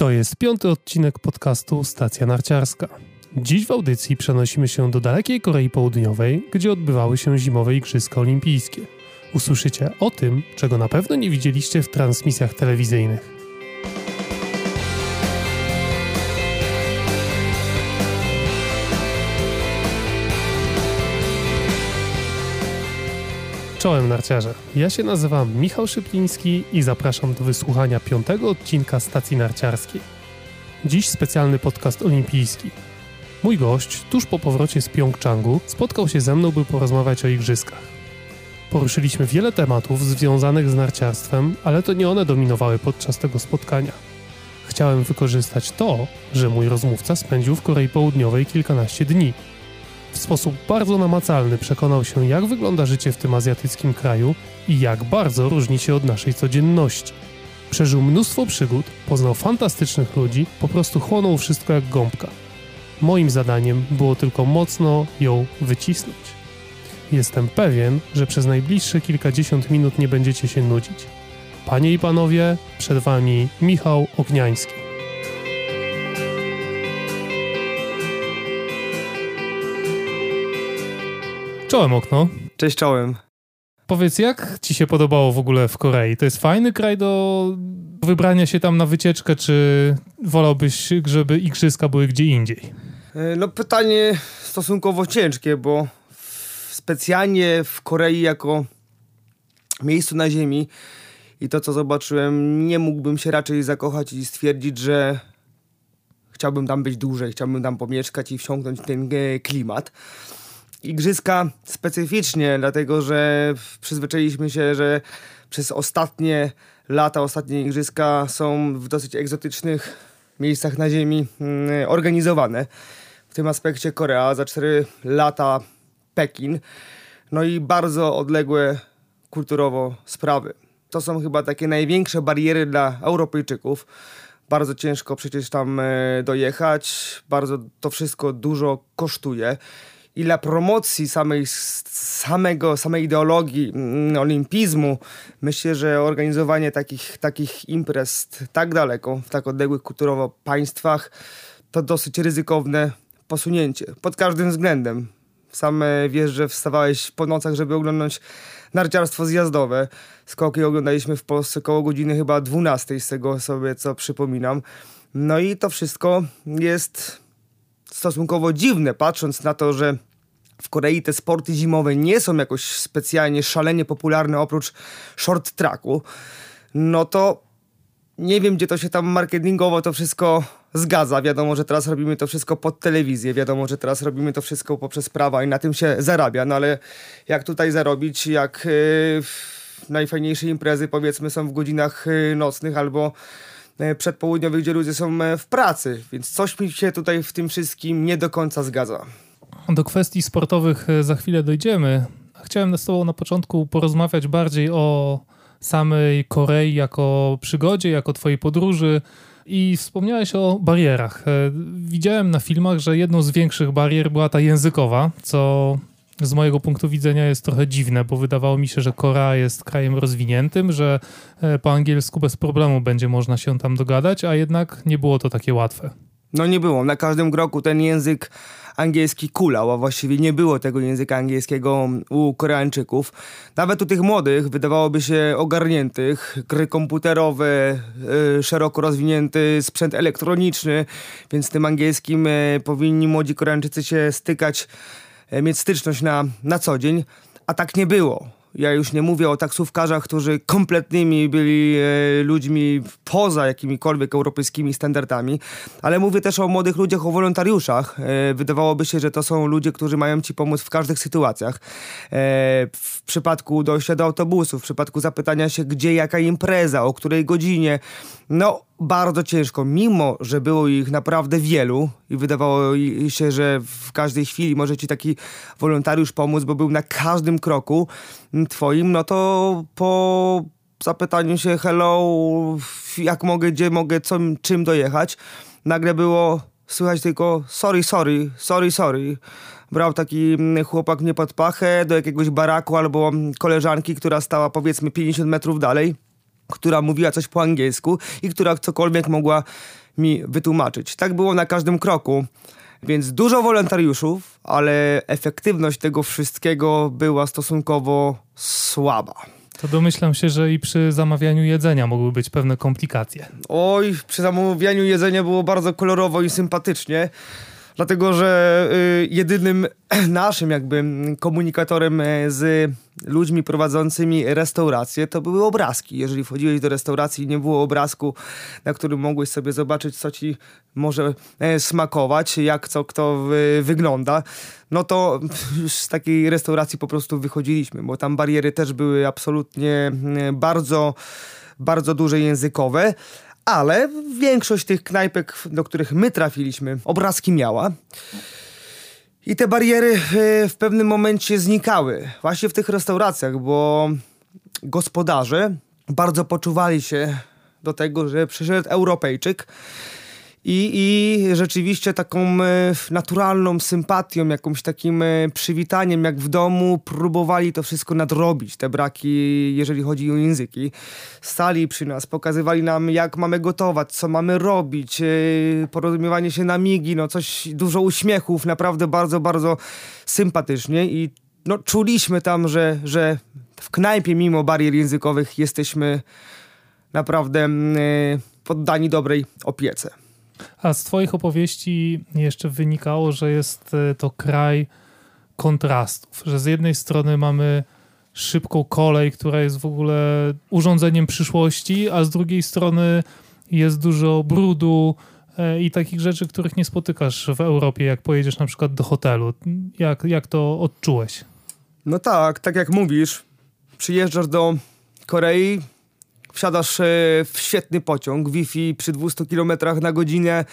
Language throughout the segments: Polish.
To jest piąty odcinek podcastu Stacja Narciarska. Dziś w audycji przenosimy się do dalekiej Korei Południowej, gdzie odbywały się zimowe Igrzyska Olimpijskie. Usłyszycie o tym, czego na pewno nie widzieliście w transmisjach telewizyjnych. Czołem narciarze. Ja się nazywam Michał Szypliński i zapraszam do wysłuchania piątego odcinka stacji narciarskiej. Dziś specjalny podcast olimpijski. Mój gość, tuż po powrocie z Pjongczangu, spotkał się ze mną, by porozmawiać o igrzyskach. Poruszyliśmy wiele tematów związanych z narciarstwem, ale to nie one dominowały podczas tego spotkania. Chciałem wykorzystać to, że mój rozmówca spędził w Korei Południowej kilkanaście dni – w sposób bardzo namacalny przekonał się, jak wygląda życie w tym azjatyckim kraju i jak bardzo różni się od naszej codzienności. Przeżył mnóstwo przygód, poznał fantastycznych ludzi, po prostu chłonął wszystko jak gąbka. Moim zadaniem było tylko mocno ją wycisnąć. Jestem pewien, że przez najbliższe kilkadziesiąt minut nie będziecie się nudzić. Panie i panowie, przed wami Michał Ogniański. Czołem okno. Cześć czołem. Powiedz, jak ci się podobało w ogóle w Korei? To jest fajny kraj do wybrania się tam na wycieczkę, czy wolałbyś, żeby igrzyska były gdzie indziej? E, no pytanie stosunkowo ciężkie, bo specjalnie w Korei jako miejscu na ziemi i to, co zobaczyłem, nie mógłbym się raczej zakochać i stwierdzić, że chciałbym tam być dłużej, chciałbym tam pomieszkać i wsiąknąć ten e, klimat. Igrzyska specyficznie, dlatego że przyzwyczailiśmy się, że przez ostatnie lata, ostatnie igrzyska są w dosyć egzotycznych miejscach na Ziemi mm, organizowane. W tym aspekcie Korea, za 4 lata Pekin, no i bardzo odległe kulturowo sprawy. To są chyba takie największe bariery dla Europejczyków. Bardzo ciężko przecież tam e, dojechać, bardzo to wszystko dużo kosztuje i dla promocji samej, samego, samej ideologii mm, olimpizmu, myślę, że organizowanie takich, takich imprez tak daleko, w tak odległych kulturowo państwach, to dosyć ryzykowne posunięcie. Pod każdym względem. Sam wiesz, że wstawałeś po nocach, żeby oglądać narciarstwo zjazdowe. Skoki oglądaliśmy w Polsce koło godziny chyba 12, z tego sobie co przypominam. No i to wszystko jest stosunkowo dziwne, patrząc na to, że w Korei te sporty zimowe nie są jakoś specjalnie szalenie popularne oprócz short tracku, no to nie wiem, gdzie to się tam marketingowo to wszystko zgadza. Wiadomo, że teraz robimy to wszystko pod telewizję, wiadomo, że teraz robimy to wszystko poprzez prawa i na tym się zarabia, no ale jak tutaj zarobić, jak yy, najfajniejsze imprezy powiedzmy są w godzinach yy, nocnych albo yy, przedpołudniowych, gdzie ludzie są yy, w pracy, więc coś mi się tutaj w tym wszystkim nie do końca zgadza. Do kwestii sportowych e, za chwilę dojdziemy. Chciałem z Tobą na początku porozmawiać bardziej o samej Korei jako przygodzie, jako Twojej podróży. I wspomniałeś o barierach. E, widziałem na filmach, że jedną z większych barier była ta językowa, co z mojego punktu widzenia jest trochę dziwne, bo wydawało mi się, że Korea jest krajem rozwiniętym, że e, po angielsku bez problemu będzie można się tam dogadać, a jednak nie było to takie łatwe. No nie było. Na każdym kroku ten język angielski kulał, a właściwie nie było tego języka angielskiego u Koreańczyków. Nawet u tych młodych, wydawałoby się ogarniętych, gry komputerowe, yy, szeroko rozwinięty sprzęt elektroniczny, więc tym angielskim yy, powinni młodzi Koreańczycy się stykać, yy, mieć styczność na, na co dzień, a tak nie było ja już nie mówię o taksówkarzach, którzy kompletnymi byli e, ludźmi poza jakimikolwiek europejskimi standardami, ale mówię też o młodych ludziach, o wolontariuszach. E, wydawałoby się, że to są ludzie, którzy mają ci pomóc w każdych sytuacjach. E, w przypadku dojścia do autobusu, w przypadku zapytania się, gdzie jaka impreza, o której godzinie. No, bardzo ciężko, mimo że było ich naprawdę wielu i wydawało się, że w każdej chwili może ci taki wolontariusz pomóc, bo był na każdym kroku twoim, no to po zapytaniu się hello, jak mogę, gdzie mogę, co, czym dojechać, nagle było słychać tylko sorry, sorry, sorry, sorry. Brał taki chłopak mnie pod pachę do jakiegoś baraku albo koleżanki, która stała powiedzmy 50 metrów dalej która mówiła coś po angielsku i która cokolwiek mogła mi wytłumaczyć. Tak było na każdym kroku. Więc dużo wolontariuszów, ale efektywność tego wszystkiego była stosunkowo słaba. To domyślam się, że i przy zamawianiu jedzenia mogły być pewne komplikacje. Oj, przy zamawianiu jedzenia było bardzo kolorowo i sympatycznie dlatego że y, jedynym naszym jakby komunikatorem e, z ludźmi prowadzącymi restaurację to były obrazki. Jeżeli wchodziłeś do restauracji i nie było obrazku, na którym mogłeś sobie zobaczyć, co ci może e, smakować, jak co kto wygląda, no to z takiej restauracji po prostu wychodziliśmy, bo tam bariery też były absolutnie bardzo, bardzo duże językowe ale większość tych knajpek, do których my trafiliśmy, obrazki miała. I te bariery e, w pewnym momencie znikały, właśnie w tych restauracjach, bo gospodarze bardzo poczuwali się do tego, że przyszedł Europejczyk i, I rzeczywiście taką e, naturalną sympatią, jakimś takim e, przywitaniem, jak w domu, próbowali to wszystko nadrobić, te braki, jeżeli chodzi o języki. Stali przy nas, pokazywali nam, jak mamy gotować, co mamy robić, e, porozumiewanie się na migi, no coś, dużo uśmiechów, naprawdę bardzo, bardzo sympatycznie i no, czuliśmy tam, że, że w knajpie, mimo barier językowych, jesteśmy naprawdę poddani dobrej opiece. A z Twoich opowieści jeszcze wynikało, że jest e, to kraj kontrastów, że z jednej strony mamy szybką kolej, która jest w ogóle urządzeniem przyszłości, a z drugiej strony jest dużo brudu e, i takich rzeczy, których nie spotykasz w Europie, jak pojedziesz na przykład do hotelu. Jak, jak to odczułeś? No tak, tak jak mówisz, przyjeżdżasz do Korei, wsiadasz e, w świetny pociąg, Wi-Fi przy 200 km na godzinę,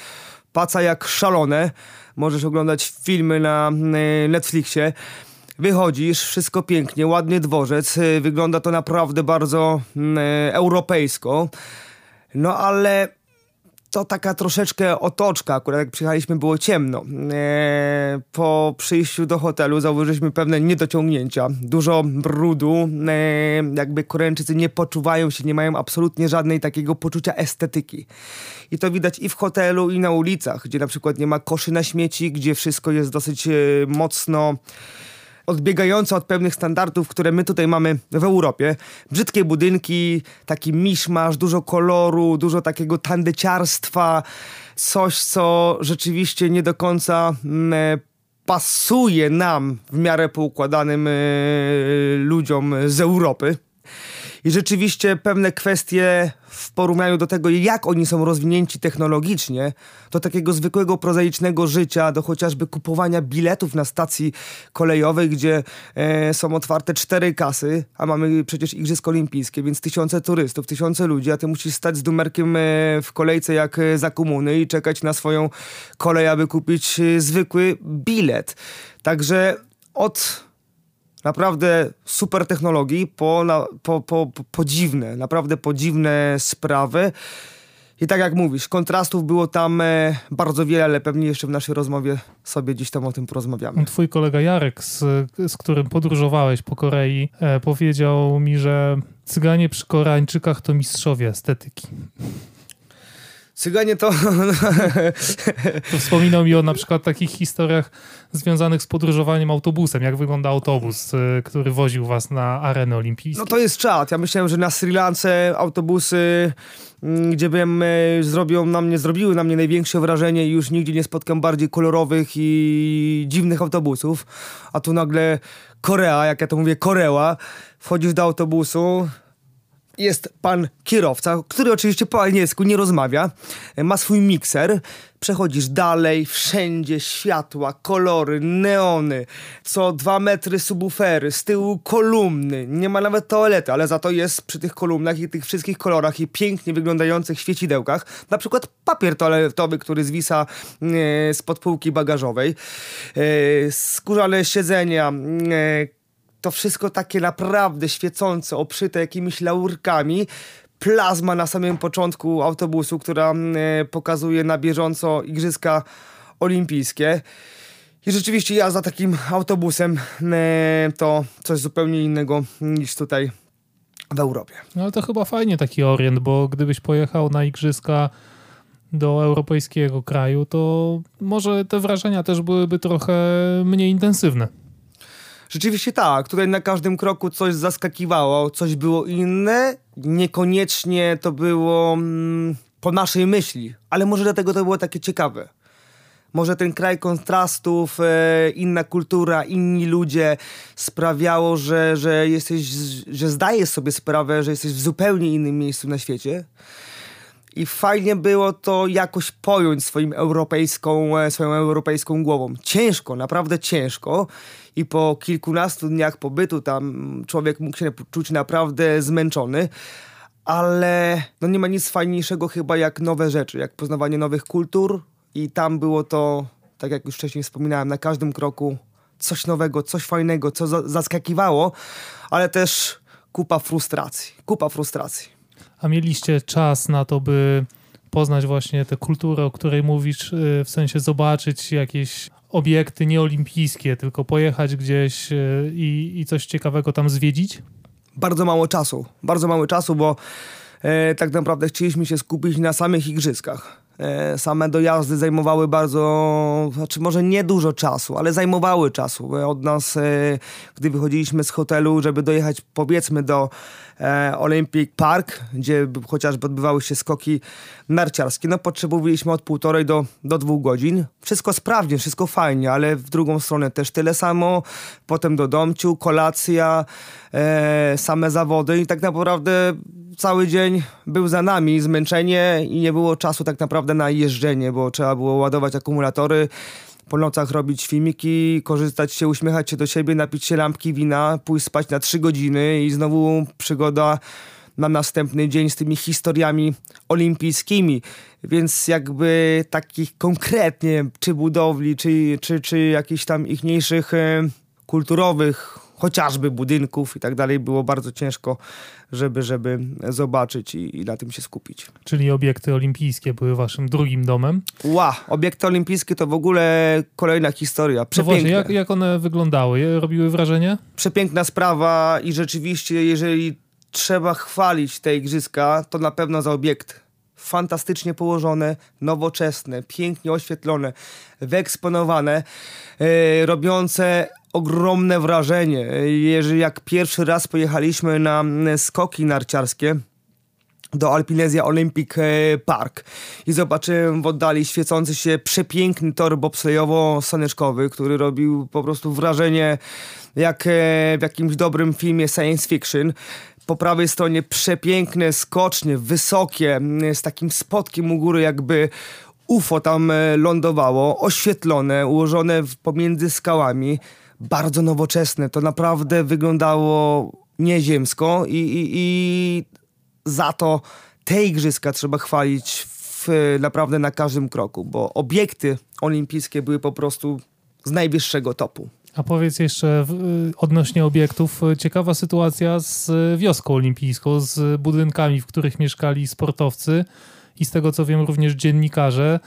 paca jak szalone, możesz oglądać filmy na e, Netflixie. Wychodzisz, wszystko pięknie, ładny dworzec, e, wygląda to naprawdę bardzo europejsko. No ale to taka troszeczkę otoczka, akurat jak przyjechaliśmy było ciemno. E, po przyjściu do hotelu zauważyliśmy pewne niedociągnięcia, dużo brudu, e, jakby Koreańczycy nie poczuwają się, nie mają absolutnie żadnej takiego poczucia estetyki. I to widać i w hotelu, i na ulicach, gdzie na przykład nie ma koszy na śmieci, gdzie wszystko jest dosyć e, mocno odbiegające od pewnych standardów, które my tutaj mamy w Europie. Brzydkie budynki, taki miszmasz, dużo koloru, dużo takiego tandeciarstwa, coś, co rzeczywiście nie do końca mm, pasuje nam w miarę poukładanym e, ludziom z Europy. I rzeczywiście pewne kwestie w porównaniu do tego, jak oni są rozwinięci technologicznie, do takiego zwykłego, prozaicznego życia, do chociażby kupowania biletów na stacji kolejowej, gdzie e, są otwarte cztery kasy, a mamy przecież Igrzyska Olimpijskie, więc tysiące turystów, tysiące ludzi, a ty musisz stać z numerkiem e, w kolejce jak e, za komuny i czekać na swoją kolej, aby kupić e, zwykły bilet. Także od naprawdę super technologii, po, po, po, po dziwne, naprawdę podziwne sprawy. I tak jak mówisz, kontrastów było tam e, bardzo wiele, ale pewnie jeszcze w naszej rozmowie sobie gdzieś tam o tym porozmawiamy. Twój kolega Jarek, z, z którym podróżowałeś po Korei, e, powiedział mi, że cyganie przy Koreańczykach to mistrzowie estetyki. Cyganie to... Wspominał mi o na przykład takich historiach związanych z podróżowaniem autobusem. Jak wygląda autobus, y, który woził was na arenę olimpijską? No to jest czad. Ja myślałem, że na Sri Lance autobusy, mm, gdzie bym y, zrobią na mnie, zrobiły na mnie największe wrażenie i już nigdzie nie spotkam bardziej kolorowych i dziwnych autobusów. A tu nagle Korea, jak ja to mówię, Koreła. Wchodzisz do autobusu, jest pan kierowca, który oczywiście po angielsku nie rozmawia, ma swój mikser, przechodzisz dalej, wszędzie światła, kolory, neony, co dwa metry subwoofery, z tyłu kolumny, nie ma nawet toalety, ale za to jest przy tych kolumnach i tych wszystkich kolorach i pięknie wyglądających świecidełkach, na przykład papier toaletowy, który zwisa e, spod półki bagażowej, e, skórzane siedzenia, e, to wszystko takie naprawdę świecące, oprzyte jakimiś laurkami. Plazma na samym początku autobusu, która e, pokazuje na bieżąco Igrzyska Olimpijskie. I rzeczywiście jazda takim autobusem e, to coś zupełnie innego niż tutaj w Europie. No ale to chyba fajnie taki orient, bo gdybyś pojechał na Igrzyska do europejskiego kraju, to może te wrażenia też byłyby trochę mniej intensywne. Rzeczywiście tak, tutaj na każdym kroku coś zaskakiwało, coś było inne, niekoniecznie to było mm, po naszej myśli, ale może dlatego to było takie ciekawe. Może ten kraj kontrastów, e, inna kultura, inni ludzie sprawiało, że, że jesteś, że zdajesz sobie sprawę, że jesteś w zupełnie innym miejscu na świecie. I fajnie było to jakoś pojąć swoim europejską, e, swoją europejską głową. Ciężko, naprawdę ciężko. I po kilkunastu dniach pobytu tam człowiek mógł się czuć naprawdę zmęczony ale no nie ma nic fajniejszego chyba jak nowe rzeczy, jak poznawanie nowych kultur i tam było to, tak jak już wcześniej wspominałem, na każdym kroku coś nowego, coś fajnego, co za zaskakiwało, ale też kupa frustracji, kupa frustracji. A mieliście czas na to, by poznać właśnie tę kulturę, o której mówisz, y, w sensie zobaczyć jakieś obiekty nieolimpijskie, tylko pojechać gdzieś y, i, i coś ciekawego tam zwiedzić? Bardzo mało czasu, bardzo mało czasu, bo e, tak naprawdę chcieliśmy się skupić na samych igrzyskach. E, same dojazdy zajmowały bardzo, znaczy może nie dużo czasu, ale zajmowały czasu. Od nas, e, gdy wychodziliśmy z hotelu, żeby dojechać powiedzmy do e, Olympic Park, gdzie chociażby odbywały się skoki narciarskie, no potrzebowaliśmy od półtorej do, do dwóch godzin. Wszystko sprawnie, wszystko fajnie, ale w drugą stronę też tyle samo. Potem do domciu, kolacja, same zawody i tak naprawdę cały dzień był za nami, zmęczenie i nie było czasu tak naprawdę na jeżdżenie, bo trzeba było ładować akumulatory, po nocach robić filmiki, korzystać się, uśmiechać się do siebie, napić się lampki wina, pójść spać na trzy godziny i znowu przygoda na następny dzień z tymi historiami olimpijskimi. Więc jakby takich konkretnie, czy budowli, czy, czy, czy jakichś tam ichniejszych e, kulturowych chociażby budynków i tak dalej, było bardzo ciężko, żeby, żeby zobaczyć i, i na tym się skupić. Czyli obiekty olimpijskie były waszym drugim domem? Ła, obiekty olimpijskie to w ogóle kolejna historia. Przepiękne. No właśnie, jak, jak one wyglądały? Robiły wrażenie? Przepiękna sprawa i rzeczywiście, jeżeli trzeba chwalić te igrzyska, to na pewno za obiekt fantastycznie położone, nowoczesne, pięknie oświetlone, wyeksponowane, robiące ogromne wrażenie. Jeżeli jak pierwszy raz pojechaliśmy na skoki narciarskie, do Alpinezja Olympic e, Park i zobaczyłem w oddali świecący się przepiękny tor bobslejowo-saneczkowy, który robił po prostu wrażenie jak e, w jakimś dobrym filmie science fiction. Po prawej stronie przepiękne skocznie, wysokie, z takim spotkiem u góry jakby UFO tam e, lądowało, oświetlone, ułożone pomiędzy skałami bardzo nowoczesne. To naprawdę wyglądało nieziemsko i, i, i za to te igrzyska trzeba chwalić w, naprawdę na każdym kroku, bo obiekty olimpijskie były po prostu z najwyższego topu. A powiedz jeszcze odnośnie obiektów, ciekawa sytuacja z wioską olimpijską, z budynkami, w których mieszkali sportowcy i z tego co wiem również dziennikarze.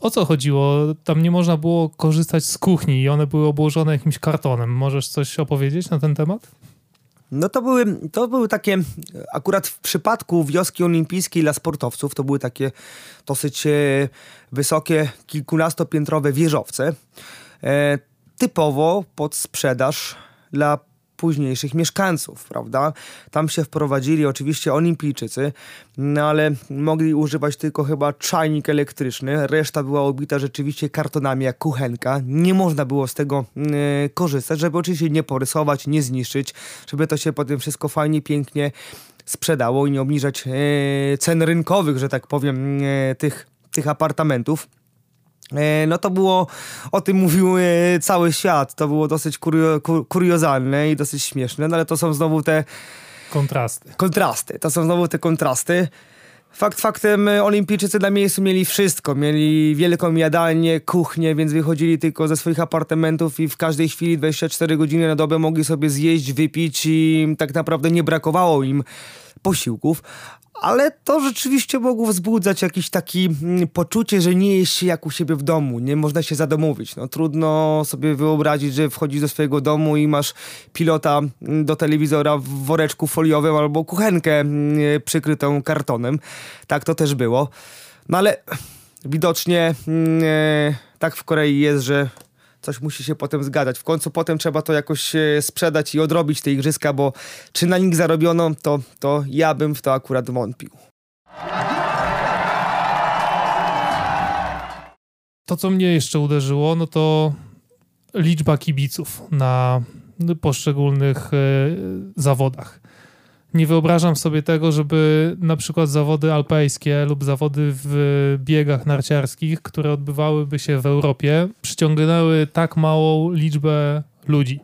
O co chodziło? Tam nie można było korzystać z kuchni i one były obłożone jakimś kartonem. Możesz coś opowiedzieć na ten temat? No to były, to były takie, akurat w przypadku wioski olimpijskiej dla sportowców, to były takie dosyć e, wysokie, kilkunastopiętrowe wieżowce, e, typowo pod sprzedaż dla późniejszych mieszkańców, prawda? Tam się wprowadzili oczywiście olimpijczycy, no ale mogli używać tylko chyba czajnik elektryczny, reszta była obita rzeczywiście kartonami jak kuchenka. Nie można było z tego e, korzystać, żeby oczywiście nie porysować, nie zniszczyć, żeby to się potem wszystko fajnie, pięknie sprzedało i nie obniżać e, cen rynkowych, że tak powiem, e, tych, tych apartamentów. E, no to było, o tym mówił e, cały świat, to było dosyć kurio, kuriozalne i dosyć śmieszne, no ale to są znowu te... Kontrasty. Kontrasty, to są znowu te kontrasty. Fakt faktem, e, olimpijczycy na miejscu mieli wszystko. Mieli wielką jadalnię, kuchnię, więc wychodzili tylko ze swoich apartamentów i w każdej chwili 24 godziny na dobę mogli sobie zjeść, wypić i tak naprawdę nie brakowało im posiłków ale to rzeczywiście mogło wzbudzać jakieś takie mm, poczucie, że nie jest się jak u siebie w domu, nie można się zadomowić. No, trudno sobie wyobrazić, że wchodzisz do swojego domu i masz pilota mm, do telewizora w woreczku foliowym albo kuchenkę mm, przykrytą kartonem. Tak to też było. No ale widocznie e, tak w Korei jest, że coś musi się potem zgadzać. W końcu potem trzeba to jakoś e, sprzedać i odrobić te igrzyska, bo czy na nich zarobiono, to, to ja bym w to akurat wątpił. To, co mnie jeszcze uderzyło, no to liczba kibiców na poszczególnych e, zawodach. Nie wyobrażam sobie tego, żeby na przykład zawody alpejskie lub zawody w biegach narciarskich, które odbywałyby się w Europie, przyciągnęły tak małą liczbę ludzi.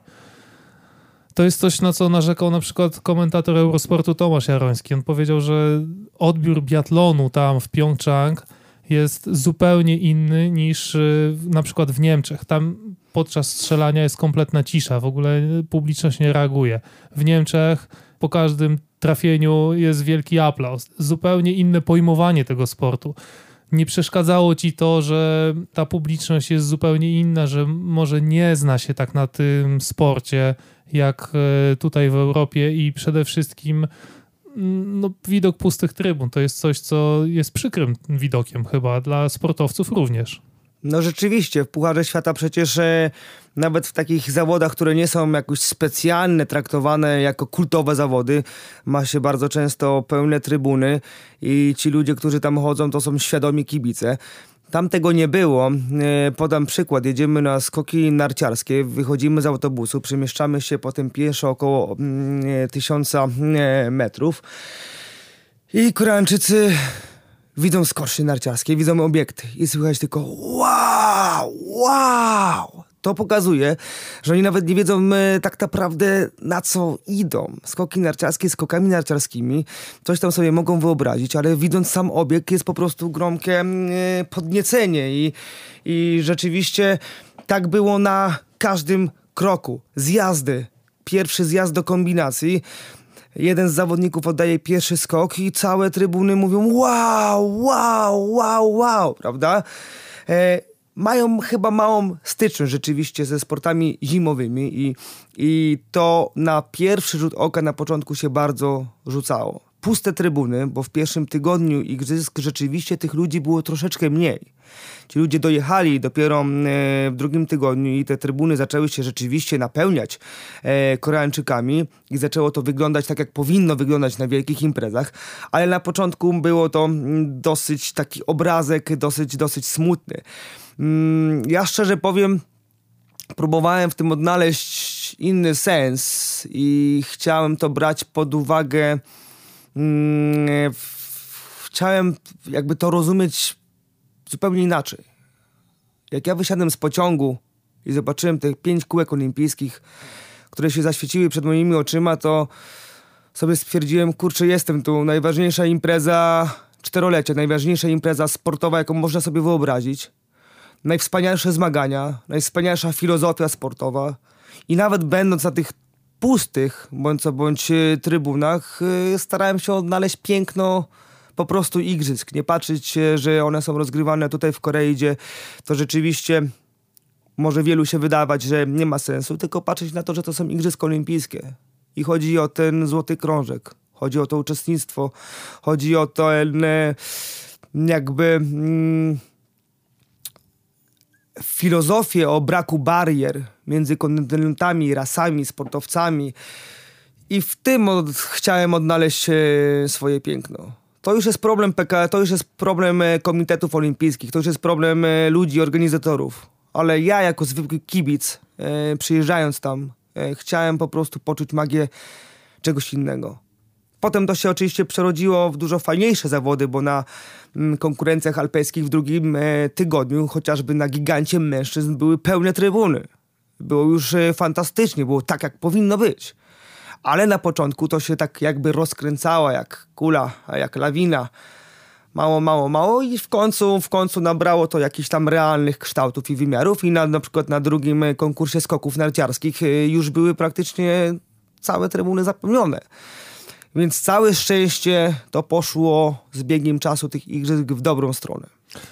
To jest coś, na co narzekał na przykład komentator Eurosportu Tomasz Jaroński. On powiedział, że odbiór biatlonu tam w Pjongczang jest zupełnie inny niż y, na przykład w Niemczech. Tam podczas strzelania jest kompletna cisza, w ogóle publiczność nie reaguje. W Niemczech po każdym trafieniu jest wielki aplauz. Zupełnie inne pojmowanie tego sportu. Nie przeszkadzało ci to, że ta publiczność jest zupełnie inna, że może nie zna się tak na tym sporcie jak e, tutaj w Europie i przede wszystkim mm, no, widok pustych trybun to jest coś, co jest przykrym widokiem chyba dla sportowców również. No rzeczywiście, w Pucharze Świata przecież e, nawet w takich zawodach, które nie są jakoś specjalne, traktowane jako kultowe zawody, ma się bardzo często pełne trybuny i ci ludzie, którzy tam chodzą, to są świadomi kibice. Tam tego nie było. E, podam przykład. Jedziemy na skoki narciarskie, wychodzimy z autobusu, przemieszczamy się potem pieszo około mm, e, tysiąca e, metrów i Koreańczycy widzą skocznie narciarskie, widzą obiekty i słychać tylko wow, wow. To pokazuje, że oni nawet nie wiedzą e, tak naprawdę na co idą. Skoki narciarskie skokami narciarskimi, coś tam sobie mogą wyobrazić, ale widząc sam obiekt jest po prostu gromkie e, podniecenie i, i rzeczywiście tak było na każdym kroku. Zjazdy, pierwszy zjazd do kombinacji, jeden z zawodników oddaje pierwszy skok i całe trybuny mówią wow, wow, wow, wow, prawda? E, mają chyba małą styczność rzeczywiście ze sportami zimowymi i, i to na pierwszy rzut oka na początku się bardzo rzucało. Puste trybuny, bo w pierwszym tygodniu igrzysk rzeczywiście tych ludzi było troszeczkę mniej. Ci ludzie dojechali dopiero e, w drugim tygodniu i te trybuny zaczęły się rzeczywiście napełniać e, Koreańczykami i zaczęło to wyglądać tak, jak powinno wyglądać na wielkich imprezach, ale na początku było to mm, dosyć taki obrazek, dosyć, dosyć smutny. Mm, ja szczerze powiem, próbowałem w tym odnaleźć inny sens i chciałem to brać pod uwagę. Mm, chciałem jakby to rozumieć zupełnie inaczej. Jak ja wysiadłem z pociągu i zobaczyłem te pięć kółek olimpijskich, które się zaświeciły przed moimi oczyma, to sobie stwierdziłem, kurczę, jestem tu. Najważniejsza impreza czterolecia, najważniejsza impreza sportowa, jaką można sobie wyobrazić. Najwspanialsze zmagania, najwspanialsza filozofia sportowa. I nawet będąc na tych pustych, bądź co bądź e, trybunach, e, starałem się odnaleźć piękno po prostu igrzysk. Nie patrzeć, że one są rozgrywane tutaj w Korei, gdzie to rzeczywiście może wielu się wydawać, że nie ma sensu, tylko patrzeć na to, że to są igrzyska olimpijskie. I chodzi o ten złoty krążek, chodzi o to uczestnictwo, chodzi o to jakby mm, filozofię o braku barier między kontynentami, rasami, sportowcami. I w tym od, chciałem odnaleźć swoje piękno. To już jest problem PK, to już jest problem e, komitetów olimpijskich, to już jest problem e, ludzi, organizatorów. Ale ja jako zwykły kibic, e, przyjeżdżając tam, e, chciałem po prostu poczuć magię czegoś innego. Potem to się oczywiście przerodziło w dużo fajniejsze zawody, bo na mm, konkurencjach alpejskich w drugim e, tygodniu, chociażby na gigancie mężczyzn, były pełne trybuny. Było już e, fantastycznie, było tak, jak powinno być ale na początku to się tak jakby rozkręcała jak kula, jak lawina. Mało, mało, mało i w końcu, w końcu nabrało to jakichś tam realnych kształtów i wymiarów i na, na przykład na drugim konkursie skoków narciarskich y, już były praktycznie całe trybuny zapełnione. Więc całe szczęście to poszło z biegiem czasu tych igrzysk w dobrą stronę.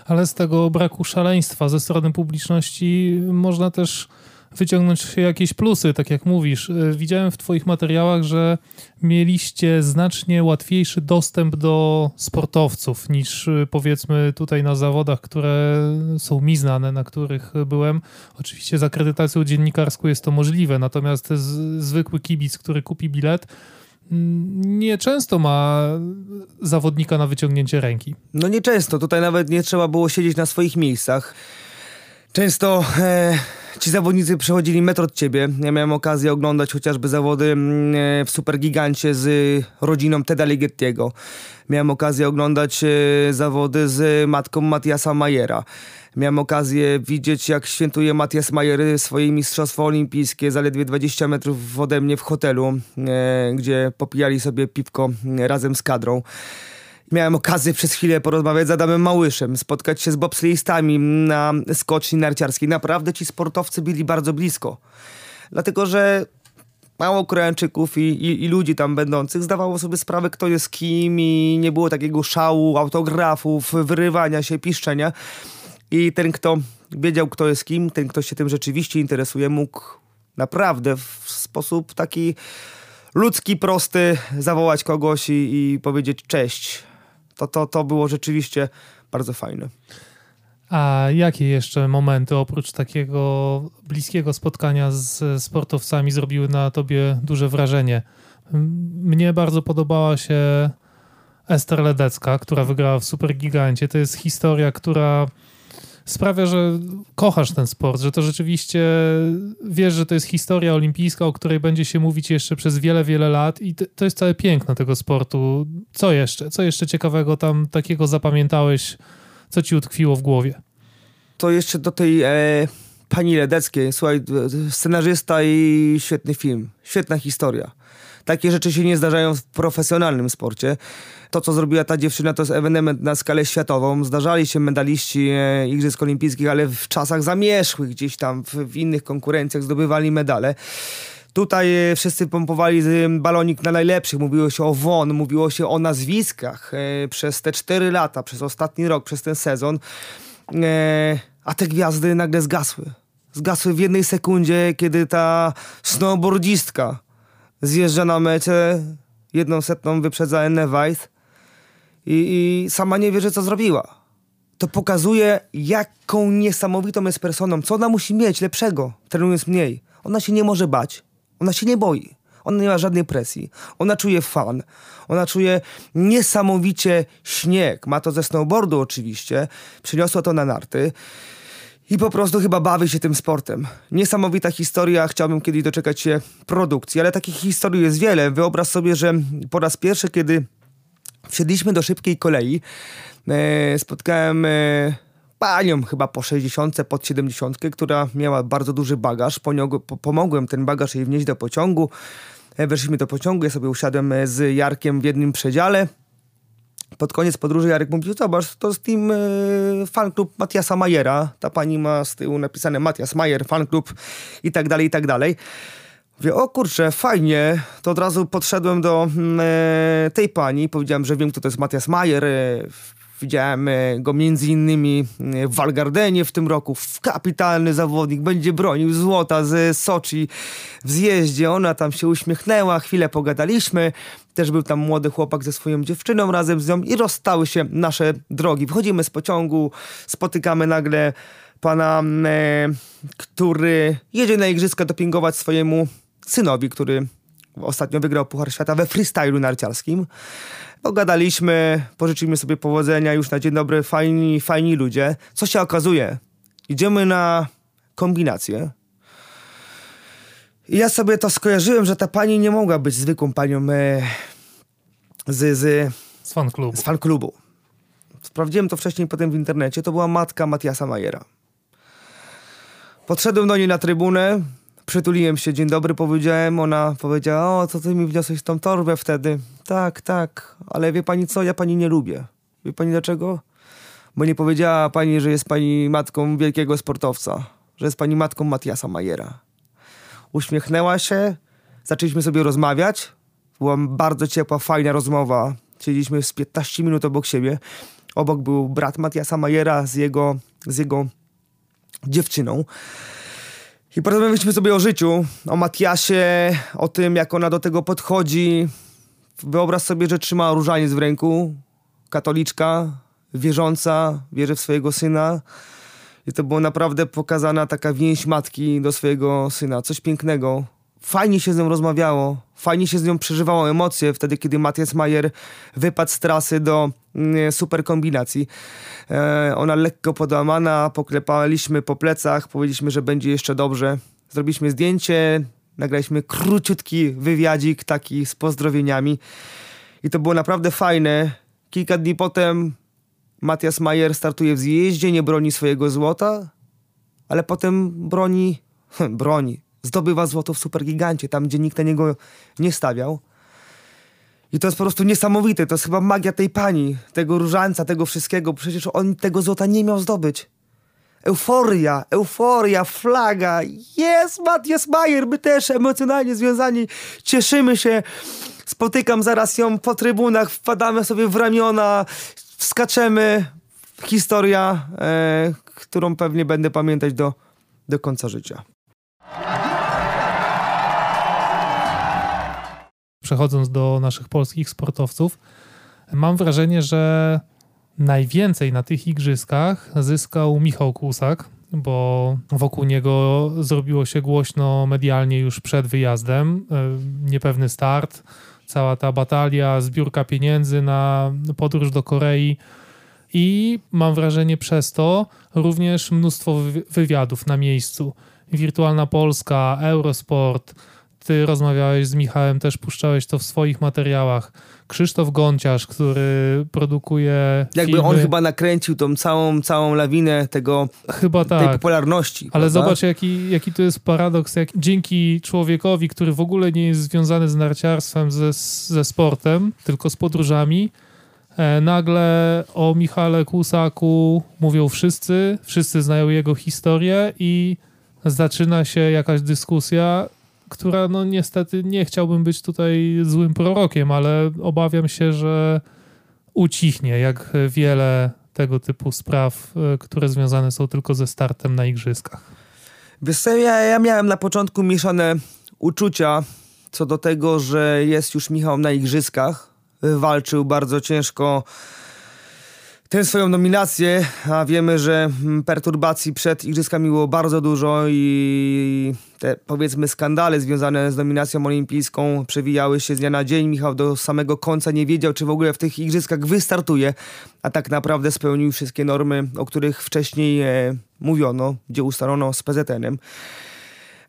Ale z tego braku szaleństwa ze strony publiczności można też wyciągnąć jakieś plusy, tak jak mówisz. E, widziałem w Twoich materiałach, że mieliście znacznie łatwiejszy dostęp do sportowców niż e, powiedzmy tutaj na zawodach, które są mi znane, na których byłem. Oczywiście z akredytacją dziennikarską jest to możliwe, natomiast zwykły kibic, który kupi bilet, nieczęsto ma zawodnika na wyciągnięcie ręki. No nieczęsto, tutaj nawet nie trzeba było siedzieć na swoich miejscach. Często e, ci zawodnicy przechodzili metr od ciebie. Ja miałem okazję oglądać chociażby zawody mm, e, w Supergigancie z rodziną Teda Ligettiego. Miałem okazję oglądać e, zawody z matką Matiasa Majera. Miałem okazję widzieć, jak świętuje Matias Majer swoje mistrzostwo olimpijskie zaledwie 20 metrów ode mnie w hotelu, e, gdzie popijali sobie piwko razem z kadrą. Miałem okazję przez chwilę porozmawiać z Adamem Małyszem, spotkać się z bobsleistami na skoczni narciarskiej. Naprawdę ci sportowcy byli bardzo blisko. Dlatego, że mało Koreańczyków i, i, i, ludzi tam będących zdawało sobie sprawę, kto jest kim i nie było takiego szału, autografów, wyrywania się, piszczenia. I ten, kto wiedział, kto jest kim, ten, kto się tym rzeczywiście interesuje, mógł naprawdę w sposób taki ludzki, prosty zawołać kogoś i, i powiedzieć cześć. To, to, to było rzeczywiście bardzo fajne. A jakie jeszcze momenty oprócz takiego bliskiego spotkania z sportowcami zrobiły na tobie duże wrażenie? Mnie bardzo podobała się Ester Ledecka, która wygrała w Supergigancie. To jest historia, która sprawia, że kochasz ten sport, że to rzeczywiście wiesz, że to jest historia olimpijska, o której będzie się mówić jeszcze przez wiele, wiele lat i to jest całe piękno tego sportu. Co jeszcze? Co jeszcze ciekawego tam takiego zapamiętałeś, co ci utkwiło w głowie? To jeszcze do tej e, pani Ledeckiej, słuchaj, scenarzysta i świetny film, świetna historia. Takie rzeczy się nie zdarzają w profesjonalnym sporcie to, co zrobiła ta dziewczyna, to jest ewenement na skalę światową. Zdarzali się medaliści e, Igrzysk Olimpijskich, ale w czasach zamierzchłych gdzieś tam, w, w innych konkurencjach zdobywali medale. Tutaj e, wszyscy pompowali balonik na najlepszych. Mówiło się o WON, mówiło się o nazwiskach e, przez te cztery lata, przez ostatni rok, przez ten sezon. A te gwiazdy nagle zgasły. Zgasły w jednej sekundzie, kiedy ta snowboardzistka zjeżdża na mecie, jedną setną wyprzedza Enne Weiss i, i sama nie wie, że co zrobiła. To pokazuje, jaką niesamowitą jest personą, co ona musi mieć lepszego, trenując mniej. Ona się nie może bać, ona się nie boi. Ona nie ma żadnej presji. Ona czuje fan. Ona czuje niesamowicie śnieg. Ma to ze snowboardu oczywiście. Przyniosła to na narty. I po prostu chyba bawi się tym sportem. Niesamowita historia. Chciałbym kiedyś doczekać się produkcji, ale takich historii jest wiele. Wyobraź sobie, że po raz pierwszy, kiedy Wsiedliśmy do szybkiej kolei. E, spotkałem e, panią chyba po 60, pod 70, która miała bardzo duży bagaż. pomogłem ten bagaż jej wnieść do pociągu. E, weszliśmy do pociągu, ja sobie usiadłem z Jarkiem w jednym przedziale. Pod koniec podróży Jarek mówił, zobacz, to z team e, fanklub Matiasa Majera. Ta pani ma z tyłu napisane Matias Majer, fanklub i tak dalej, i tak dalej. Mówię, o kurczę, fajnie. To od razu podszedłem do mm, e, tej pani, powiedziałem, że wiem, kto to jest Matias Majer. E, widziałem e, go między innymi e, w Walgardenie w tym roku. Kapitalny zawodnik, będzie bronił złota z Soczi w zjeździe. Ona tam się uśmiechnęła, chwilę pogadaliśmy. Też był tam młody chłopak ze swoją dziewczyną razem z nią i rozstały się nasze drogi. Wchodzimy z pociągu, spotykamy nagle pana, e, który jedzie na igrzyska dopingować swojemu synowi, który ostatnio wygrał Puchar Świata we freestylu narciarskim. Pogadaliśmy, pożyczyliśmy sobie powodzenia już na dzień dobry, fajni, fajni ludzie. Co się okazuje? Idziemy na kombinację. I ja sobie to skojarzyłem, że ta pani nie mogła być zwykłą panią e, z, z, z fanklubu. Z fanklubu. Sprawdziłem to wcześniej potem w internecie. To była matka Matiasa Majera. Podszedłem do niej na trybunę, Przytuliłem się, dzień dobry powiedziałem, ona powiedziała, o, co ty mi wniosłeś tą torbę wtedy? Tak, tak, ale wie pani co, ja pani nie lubię. Wie pani dlaczego? Bo nie powiedziała pani, że jest pani matką wielkiego sportowca, że jest pani matką Matiasa Majera. Uśmiechnęła się, zaczęliśmy sobie rozmawiać. Była bardzo ciepła, fajna rozmowa. Siedzieliśmy z 15 minut obok siebie. Obok był brat Matiasa Majera z jego, z jego dziewczyną. I porozmawialiśmy sobie o życiu, o Matiasie, o tym, jak ona do tego podchodzi. Wyobraź sobie, że trzyma różaniec w ręku, katoliczka, wierząca, wierzy w swojego syna. I to była naprawdę pokazana taka więź matki do swojego syna. Coś pięknego. Fajnie się z nią rozmawiało, fajnie się z nią przeżywało emocje wtedy, kiedy Matthias Mayer wypadł z trasy do mm, super kombinacji. E, ona lekko podłamana, poklepaliśmy po plecach, powiedzieliśmy, że będzie jeszcze dobrze. Zrobiliśmy zdjęcie, nagraliśmy króciutki wywiadzik taki z pozdrowieniami i to było naprawdę fajne. Kilka dni potem Matthias Mayer startuje w zjeździe, nie broni swojego złota, ale potem broni, broni, zdobywa złoto w Supergigancie, tam gdzie nikt na niego nie stawiał. I to jest po prostu niesamowite, to jest chyba magia tej pani, tego różańca, tego wszystkiego. Przecież on tego złota nie miał zdobyć. Euforia, euforia, flaga. Jest Matthias Mayer, my też emocjonalnie związani. Cieszymy się. Spotykam zaraz ją po trybunach, wpadamy sobie w ramiona, skaczemy. Historia, e, którą pewnie będę pamiętać do, do końca życia. Przechodząc do naszych polskich sportowców, mam wrażenie, że najwięcej na tych igrzyskach zyskał Michał Kłusak, bo wokół niego zrobiło się głośno medialnie już przed wyjazdem. E, niepewny start, cała ta batalia, zbiórka pieniędzy na podróż do Korei i mam wrażenie przez to również mnóstwo wywiadów na miejscu. Wirtualna Polska, Eurosport, ty rozmawiałeś z Michałem, też puszczałeś to w swoich materiałach. Krzysztof Gąciarz, który produkuje. Jakby filmy. on chyba nakręcił tą całą, całą lawinę tego, chyba tak. tej popularności. Ale prawda? zobacz, jaki, jaki to jest paradoks. Jak dzięki człowiekowi, który w ogóle nie jest związany z narciarstwem, ze, ze sportem, tylko z podróżami, e, nagle o Michale Kłusaku mówią wszyscy, wszyscy znają jego historię i zaczyna się jakaś dyskusja która no niestety nie chciałbym być tutaj złym prorokiem, ale obawiam się, że ucichnie, jak wiele tego typu spraw, e, które związane są tylko ze startem na igrzyskach. Wiesz ja, ja miałem na początku mieszane uczucia co do tego, że jest już Michał na igrzyskach. Walczył bardzo ciężko tę swoją nominację, a wiemy, że mm, perturbacji przed igrzyskami było bardzo dużo i te powiedzmy skandale związane z nominacją olimpijską przewijały się z dnia na dzień. Michał do samego końca nie wiedział, czy w ogóle w tych igrzyskach wystartuje, a tak naprawdę spełnił wszystkie normy, o których wcześniej e, mówiono, gdzie ustalono z PZN-em.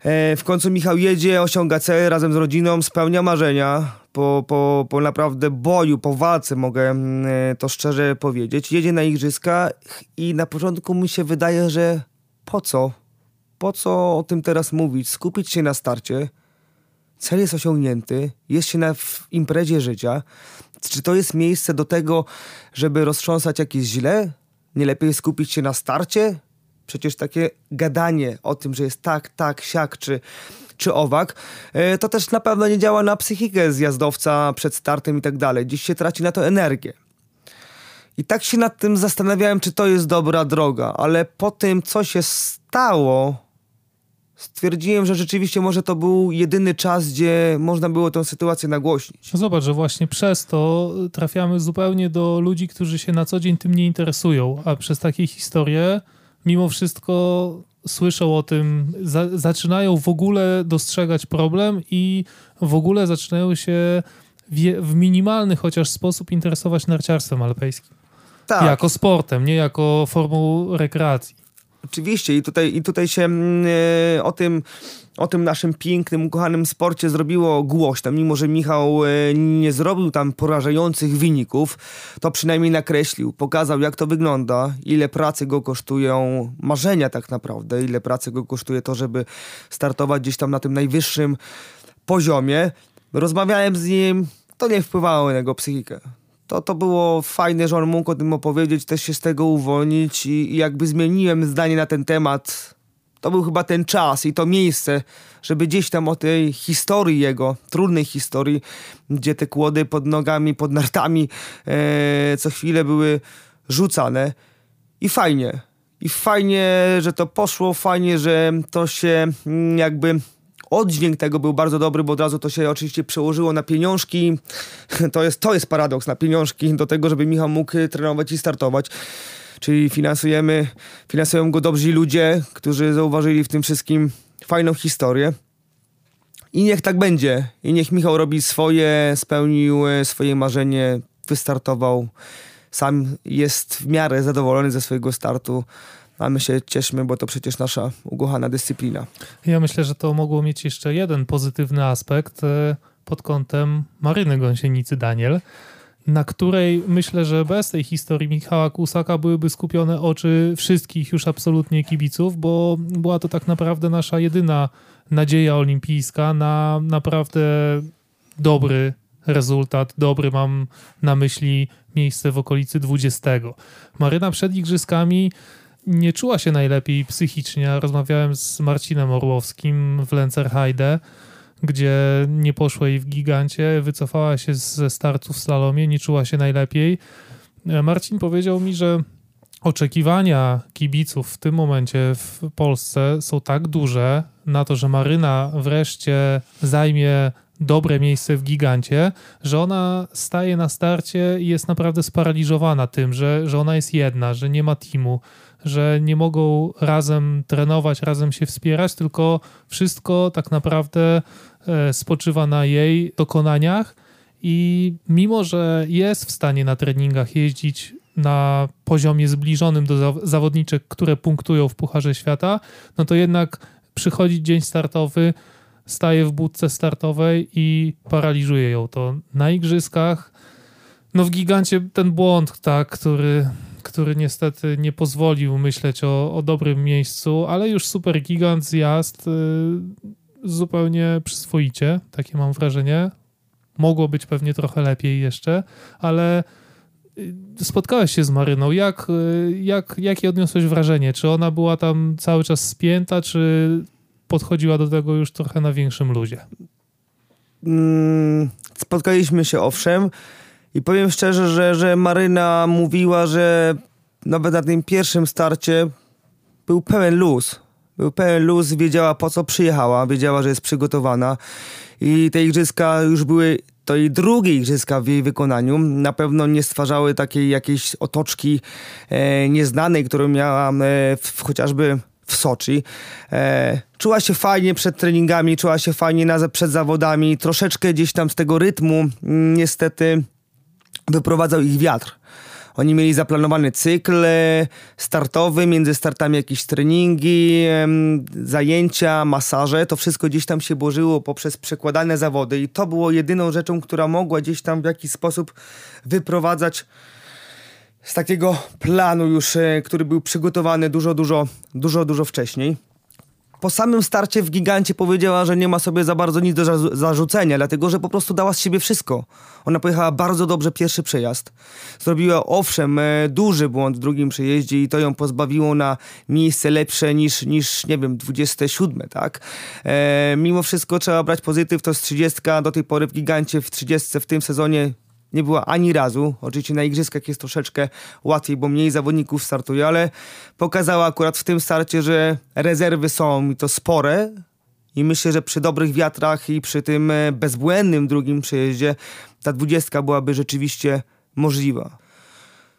E, w końcu Michał jedzie, osiąga cel razem z rodziną, spełnia marzenia. Po, po, po naprawdę boju, po walce mogę mm, to szczerze powiedzieć. Jedzie na igrzyska i na początku mi się wydaje, że po co? Po co o tym teraz mówić? Skupić się na starcie. Cel jest osiągnięty, jest się na imprezie życia. Czy to jest miejsce do tego, żeby roztrząsać jakieś źle? Nie lepiej skupić się na starcie? Przecież takie gadanie o tym, że jest tak, tak, siak czy, czy owak, e, to też na pewno nie działa na psychikę zjazdowca przed startem i tak dalej. Dziś się traci na to energię. I tak się nad tym zastanawiałem, czy to jest dobra droga, ale po tym, co się stało, stwierdziłem, że rzeczywiście może to był jedyny czas, gdzie można było tę sytuację nagłośnić. No zobacz, że właśnie przez to trafiamy zupełnie do ludzi, którzy się na co dzień tym nie interesują, a przez takie historie mimo wszystko słyszą o tym, za, zaczynają w ogóle dostrzegać problem i w ogóle zaczynają się w, w minimalny chociaż sposób interesować narciarstwem alpejskim. Tak. Jako sportem, nie jako formą rekreacji. Oczywiście i tutaj, i tutaj się yy, o tym o tym naszym pięknym, ukochanym sporcie zrobiło głośno. Mimo, że Michał e, nie zrobił tam porażających wyników, to przynajmniej nakreślił, pokazał jak to wygląda, ile pracy go kosztują marzenia tak naprawdę, ile pracy go kosztuje to, żeby startować gdzieś tam na tym najwyższym poziomie. Rozmawiałem z nim, to nie wpływało na jego psychikę. To, to było fajne, że on mógł o tym opowiedzieć, też się z tego uwolnić i, i jakby zmieniłem zdanie na ten temat to był chyba ten czas i to miejsce, żeby gdzieś tam o tej historii jego, trudnej historii, gdzie te kłody pod nogami, pod nartami e, co chwilę były rzucane. I fajnie. i fajnie, że to poszło, fajnie, że to się mm, jakby oddźwięk tego był bardzo dobry, bo od razu to się oczywiście przełożyło na pieniążki. To jest, to jest paradoks, na pieniążki do tego, żeby Michał mógł trenować i startować. Czyli finansujemy, finansują go dobrzy ludzie, którzy zauważyli w tym wszystkim fajną historię. I niech tak będzie. I niech Michał robi swoje, spełnił e, swoje marzenie, wystartował. Sam jest w miarę zadowolony ze swojego startu a my się cieszmy, bo to przecież nasza ukochana dyscyplina. Ja myślę, że to mogło mieć jeszcze jeden pozytywny aspekt e, pod kątem Maryny Gąsienicy Daniel, na której myślę, że bez tej historii Michała Kusaka byłyby skupione oczy wszystkich już absolutnie kibiców, bo była to tak naprawdę nasza jedyna nadzieja olimpijska na naprawdę dobry rezultat. Dobry mam na myśli miejsce w okolicy 20. Maryna przed igrzyskami nie czuła się najlepiej psychicznie. Rozmawiałem z Marcinem Orłowskim w Lencerheide, gdzie nie poszło jej w gigancie, wycofała się ze startu w slalomie, nie czuła się najlepiej. Marcin powiedział mi, że oczekiwania kibiców w tym momencie w Polsce są tak duże na to, że Maryna wreszcie zajmie dobre miejsce w gigancie, że ona staje na starcie i jest naprawdę sparaliżowana tym, że, że ona jest jedna, że nie ma teamu, że nie mogą razem trenować, razem się wspierać, tylko wszystko tak naprawdę e, spoczywa na jej dokonaniach. I mimo, że jest w stanie na treningach jeździć na poziomie zbliżonym do zawodniczek, które punktują w Pucharze Świata, no to jednak przychodzi dzień startowy, staje w budce startowej i paraliżuje ją to. Na igrzyskach, no w gigancie ten błąd, tak, który który niestety nie pozwolił myśleć o, o dobrym miejscu, ale już super gigant zjazd y, zupełnie przyswoicie, takie mam wrażenie. Mogło być pewnie trochę lepiej jeszcze, ale y, spotkałeś się z Maryną. Jak, y, jak, jakie odniosłeś wrażenie? Czy ona była tam cały czas spięta, czy podchodziła do tego już trochę na większym luzie? Mm, spotkaliśmy się owszem. I powiem szczerze, że, że Maryna mówiła, że nawet na tym pierwszym starcie był pełen luz. Był pełen luz, wiedziała po co przyjechała, wiedziała, że jest przygotowana. I te igrzyska już były to i drugie igrzyska w jej wykonaniu. Na pewno nie stwarzały takiej jakiejś otoczki e, nieznanej, którą miałam e, w, chociażby w Soczi. E, czuła się fajnie przed treningami, czuła się fajnie na, przed zawodami. Troszeczkę gdzieś tam z tego rytmu niestety wyprowadzał ich wiatr. Oni mieli zaplanowany cykl e, startowy, między startami jakieś treningi, zajęcia, masaże. To wszystko gdzieś tam się włożyło poprzez przekładane zawody i to było jedyną rzeczą, która mogła gdzieś tam w jakiś sposób wyprowadzać z takiego planu już, e, który był przygotowany dużo, dużo, dużo, dużo wcześniej po samym starcie w gigancie powiedziała, że nie ma sobie za bardzo nic do zarzucenia, dlatego że po prostu dała z siebie wszystko. Ona pojechała bardzo dobrze pierwszy przejazd. Zrobiła owszem e, duży błąd w drugim przejeździe i to ją pozbawiło na miejsce lepsze niż, niż nie wiem, 27, tak? E, mimo wszystko trzeba brać pozytyw, to jest 30 do tej pory w gigancie, w 30 w tym sezonie nie była ani razu. Oczywiście na igrzyskach jest troszeczkę łatwiej, bo mniej zawodników startuje, ale pokazała akurat w tym starcie, że rezerwy są i to spore. I myślę, że przy dobrych wiatrach i przy tym e, bezbłędnym drugim przejeździe ta dwudziestka byłaby rzeczywiście możliwa.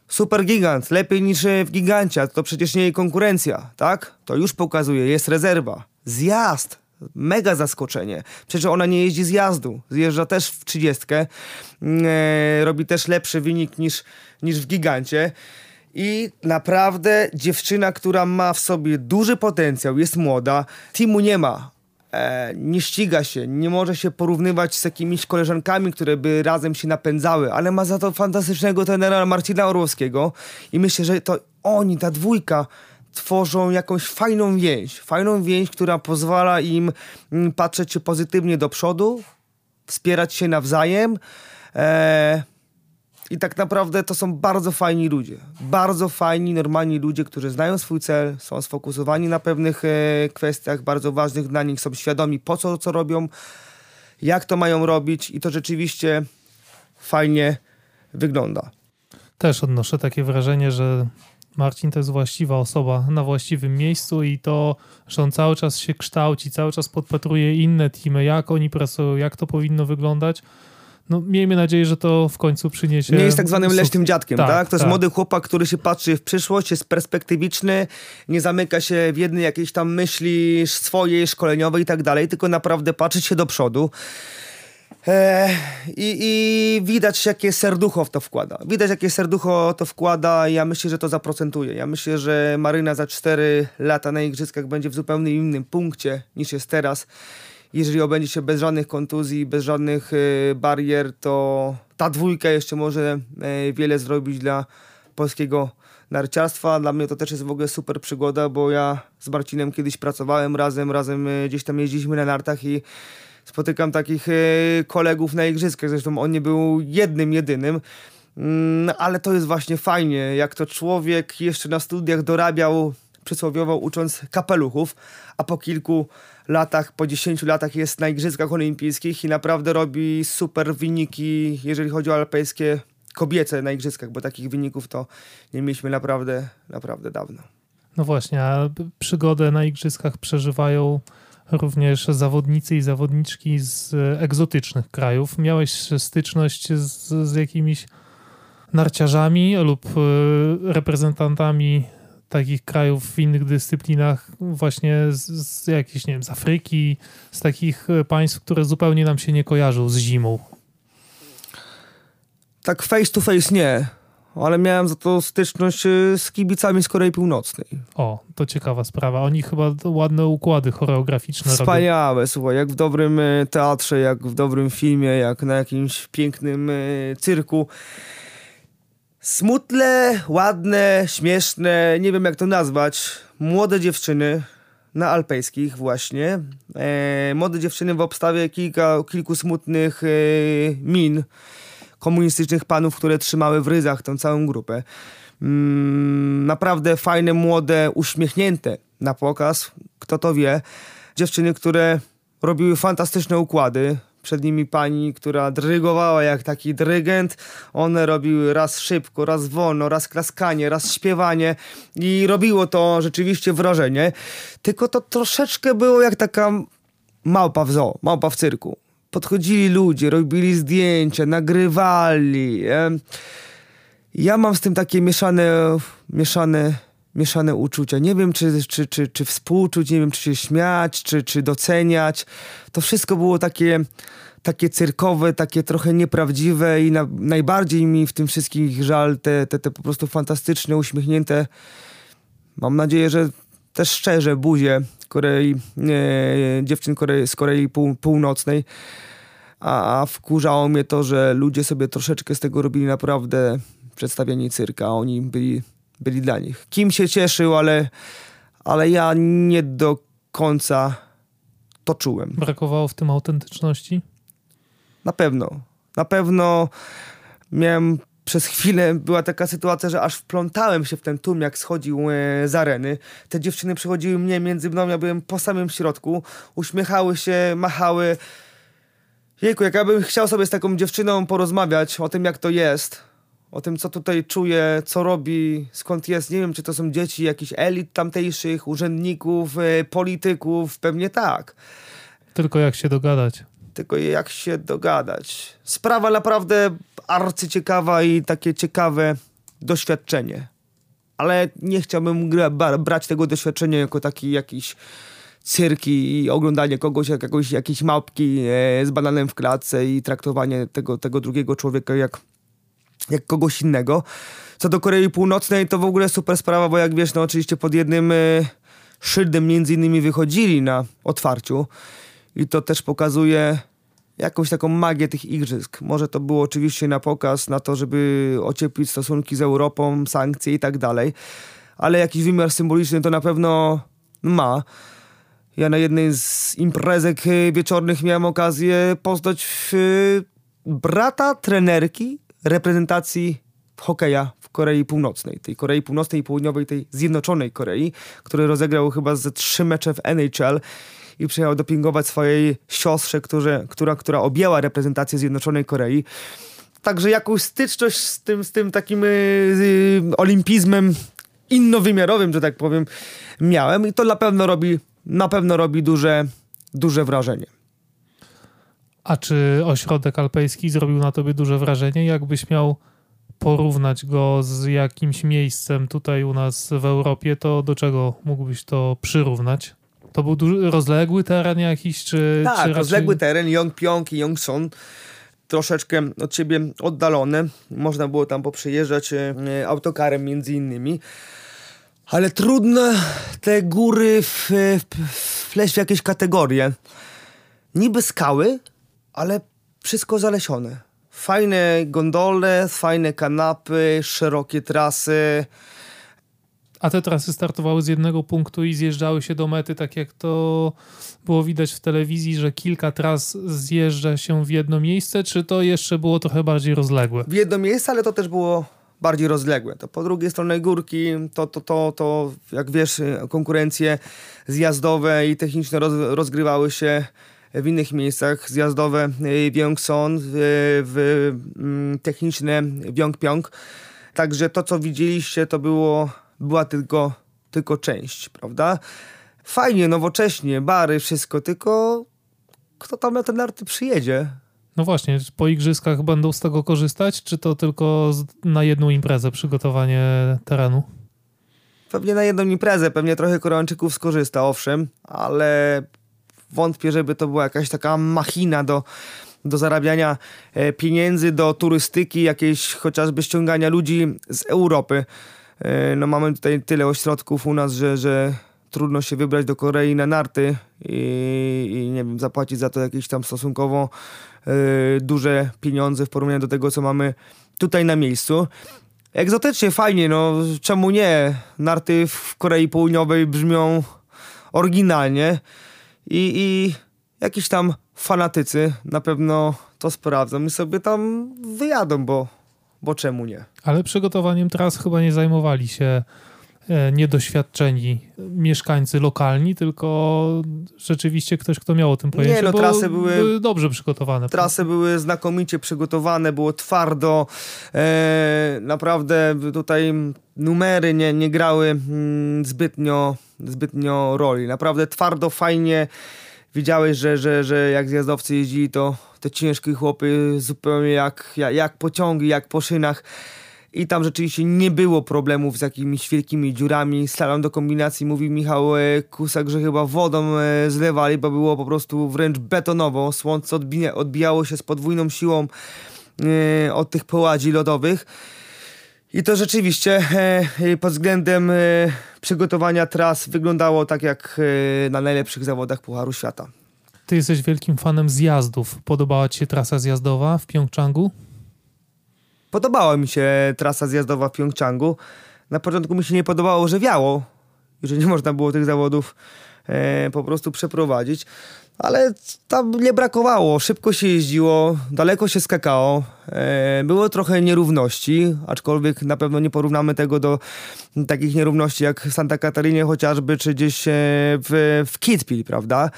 Super gigant, lepiej niż e, w gigancie, to przecież nie jej konkurencja, tak? To już pokazuje, jest rezerwa. Zjazd, Mega zaskoczenie. Przecież ona nie jeździ z jazdu. Zjeżdża też w trzydziestkę. E, robi też lepszy wynik niż, niż w gigancie. I naprawdę dziewczyna, która ma w sobie duży potencjał, jest młoda, teamu nie ma. E, nie ściga się, nie może się porównywać z jakimiś koleżankami, które by razem się napędzały, ale ma za to fantastycznego trenera Marcina Orłowskiego i myślę, że to oni, ta dwójka, tworzą jakąś fajną więź. Fajną więź, która pozwala im mm, patrzeć pozytywnie do przodu, wspierać się nawzajem. E, I tak naprawdę to są bardzo fajni ludzie. Bardzo fajni, normalni ludzie, którzy znają swój cel, są sfokusowani na pewnych e, kwestiach bardzo ważnych dla nich, są świadomi po co, co robią, jak to mają robić i to rzeczywiście fajnie wygląda. Też odnoszę takie wrażenie, że Marcin to jest właściwa osoba na właściwym miejscu i to, że on cały czas się kształci, cały czas podpatruje inne teamy, jak oni pracują, jak to powinno wyglądać. No, miejmy nadzieję, że to w końcu przyniesie. Nie jest tak zwanym leśnym dziadkiem, tak? tak? To jest tak. młody chłopak, który się patrzy w przyszłość, jest perspektywiczny, nie zamyka się w jednej jakiejś tam myśli swojej, szkoleniowej i tak dalej, tylko naprawdę patrzy się do przodu. E, I, I, widać, jakie serducho w to wkłada. Widać, jakie serducho to wkłada. Ja myślę, że to zaprocentuje. Ja myślę, że Maryna za 4 lata na Igrzyskach będzie w zupełnie innym punkcie niż jest teraz. Jeżeli obędzie się bez żadnych kontuzji, bez żadnych y, barier, to ta dwójka jeszcze może y, wiele zrobić dla polskiego narciarstwa. Dla mnie to też jest w ogóle super przygoda, bo ja z Marcinem kiedyś pracowałem razem, razem gdzieś tam jeździliśmy na nartach i spotykam takich e, kolegów na igrzyskach, zresztą on nie był jednym, jedynym. Mm, ale to jest właśnie fajnie, jak to człowiek jeszcze na studiach dorabiał przysłowiowo ucząc kapeluchów, a po kilku latach, po 10 latach jest na Igrzyskach Olimpijskich i naprawdę robi super wyniki, jeżeli chodzi o alpejskie kobiece na Igrzyskach, bo takich wyników to nie mieliśmy naprawdę, naprawdę dawno. No właśnie, a przygodę na Igrzyskach przeżywają również zawodnicy i zawodniczki z egzotycznych krajów. Miałeś styczność z, z jakimiś narciarzami lub e, reprezentantami takich krajów w innych dyscyplinach, właśnie z, z jakichś, nie wiem, z Afryki, z takich e, państw, które zupełnie nam się nie kojarzą z zimą? Tak face to face nie ale miałem za to styczność y, z kibicami z Korei Północnej. O, to ciekawa sprawa. Oni chyba ładne układy choreograficzne Wspaniałe, robią. słuchaj, jak w dobrym y, teatrze, jak w dobrym filmie, jak na jakimś pięknym y, cyrku. Smutne, ładne, śmieszne, nie wiem jak to nazwać, młode dziewczyny na alpejskich właśnie. E, młode dziewczyny w obstawie kilka, kilku smutnych e, min komunistycznych panów, które trzymały w ryzach tę całą grupę. Mm, naprawdę fajne, młode, uśmiechnięte na pokaz, kto to wie. Dziewczyny, które robiły fantastyczne układy. Przed nimi pani, która drygowała jak taki dyrygent. One robiły raz szybko, raz wolno, raz klaskanie, raz śpiewanie i robiło to rzeczywiście wrażenie. Tylko to troszeczkę było jak taka małpa w zoo, małpa w cyrku podchodzili ludzie, robili zdjęcia, nagrywali. Ja mam z tym takie mieszane, mieszane, mieszane uczucia. Nie wiem, czy, czy, czy, czy współczuć, nie wiem, czy się śmiać, czy, czy doceniać. To wszystko było takie, takie cyrkowe, takie trochę nieprawdziwe i na, najbardziej mi w tym wszystkim żal te, te, te po prostu fantastyczne, uśmiechnięte, mam nadzieję, że też szczerze buzie Korei, e, dziewczyn Korei, z Korei Pół, Północnej a, a wkurzało mnie to, że ludzie sobie troszeczkę z tego robili naprawdę przedstawienie cyrka, oni byli, byli dla nich. Kim się cieszył, ale, ale ja nie do końca to czułem. Brakowało w tym autentyczności? Na pewno. Na pewno miałem przez chwilę była taka sytuacja, że aż wplątałem się w ten tłum, jak schodził e, z areny. Te dziewczyny przychodziły mnie między mną, ja byłem po samym środku, uśmiechały się, machały. Jejku, jak ja bym chciał sobie z taką dziewczyną porozmawiać o tym, jak to jest, o tym, co tutaj czuje, co robi, skąd jest. Nie wiem, czy to są dzieci jakichś elit tamtejszych, urzędników, y, polityków, pewnie tak. Tylko jak się dogadać. Tylko jak się dogadać. Sprawa naprawdę arcyciekawa i takie ciekawe doświadczenie. Ale nie chciałbym brać tego doświadczenia jako taki jakiś cyrki i oglądanie kogoś, jak jakoś, jakiejś małpki e, z bananem w klatce i traktowanie tego, tego drugiego człowieka jak, jak kogoś innego. Co do Korei Północnej, to w ogóle super sprawa, bo jak wiesz, no oczywiście pod jednym e, szyldem między innymi wychodzili na otwarciu i to też pokazuje jakąś taką magię tych igrzysk. Może to było oczywiście na pokaz, na to, żeby ocieplić stosunki z Europą, sankcje i tak dalej, ale jakiś wymiar symboliczny to na pewno ma. Ja na jednej z imprezek y, wieczornych miałem okazję poznać y, brata trenerki reprezentacji hokeja w Korei Północnej. Tej Korei Północnej i Południowej, tej Zjednoczonej Korei, który rozegrał chyba ze trzy mecze w NHL i przyjechał dopingować swojej siostrze, które, która, która objęła reprezentację Zjednoczonej Korei. Także jakąś styczność z tym, z tym takim y, y, olimpizmem innowymiarowym, że tak powiem, miałem i to na pewno robi, na pewno robi duże, duże wrażenie. A czy ośrodek alpejski zrobił na tobie duże wrażenie? Jakbyś miał porównać go z jakimś miejscem tutaj u nas w Europie, to do czego mógłbyś to przyrównać? To był duży, rozległy teren jakiś, czy... Tak, czy raczej... rozległy teren, Yongpyong i Yongson, troszeczkę od siebie oddalone. Można było tam poprzejeżdżać e, autokarem między innymi. Ale trudno te góry w, wpleść w jakieś kategorie. Niby skały, ale wszystko zalesione. Fajne gondole, fajne kanapy, szerokie trasy. A te trasy startowały z jednego punktu i zjeżdżały się do mety, tak jak to było widać w telewizji, że kilka tras zjeżdża się w jedno miejsce, czy to jeszcze było trochę bardziej rozległe? W jedno miejsce, ale to też było bardziej rozległe. To po drugiej stronie górki, to, to, to, to jak wiesz, konkurencje zjazdowe i techniczne roz, rozgrywały się w innych miejscach. Zjazdowe w Yongson, w, w mm, techniczne w Yongpyong. Także to, co widzieliście, to było, była tylko, tylko część, prawda? Fajnie, nowocześnie, bary, wszystko, tylko kto tam na te narty przyjedzie? No właśnie, po igrzyskach będą z tego korzystać, czy to tylko na jedną imprezę przygotowanie terenu? Pewnie na jedną imprezę, pewnie trochę Koreańczyków skorzysta, owszem, ale wątpię, żeby to była jakaś taka machina do, do zarabiania e, pieniędzy, do turystyki, jakiejś chociażby ściągania ludzi z Europy. E, no mamy tutaj tyle ośrodków u nas, że, że trudno się wybrać do Korei na narty i, i nie wiem, zapłacić za to jakieś tam stosunkowo y, duże pieniądze w porównaniu do tego, co mamy tutaj na miejscu. Egzotycznie, fajnie, no czemu nie? Narty w Korei Południowej brzmią oryginalnie i, i jakiś tam fanatycy na pewno to sprawdzą i sobie tam wyjadą, bo, bo czemu nie? Ale przygotowaniem tras chyba nie zajmowali się niedoświadczeni mieszkańcy lokalni, tylko rzeczywiście ktoś, kto miał o tym pojęcie. Nie, no trasy były, były dobrze przygotowane. Trasy były znakomicie przygotowane, było twardo. E, naprawdę tutaj numery nie, nie grały mm, zbytnio, zbytnio roli. Naprawdę twardo, fajnie. Widziałeś, że, że, że jak zjazdowcy jeździli, to te ciężkie chłopy zupełnie jak, jak, jak pociągi, jak po szynach i tam rzeczywiście nie było problemów z jakimiś wielkimi dziurami. Slalom do kombinacji, mówi Michał e, Kusak, że chyba wodą e, zlewali, bo było po prostu wręcz betonowo. Słońce odbija, odbijało się z podwójną siłą e, od tych poładzi lodowych. I to rzeczywiście pod względem przygotowania tras wyglądało tak jak na najlepszych zawodach Pucharu Świata. Ty jesteś wielkim fanem zjazdów. Podobała Ci się trasa zjazdowa w Pjongczangu? Podobała mi się trasa zjazdowa w Pjongczangu. Na początku mi się nie podobało, że wiało że nie można było tych zawodów e, po prostu przeprowadzić ale tam nie brakowało. Szybko się jeździło, daleko się skakało. E, było trochę nierówności, aczkolwiek na pewno nie porównamy tego do takich nierówności jak w Santa Catarinie chociażby, czy gdzieś e, w, w prawda?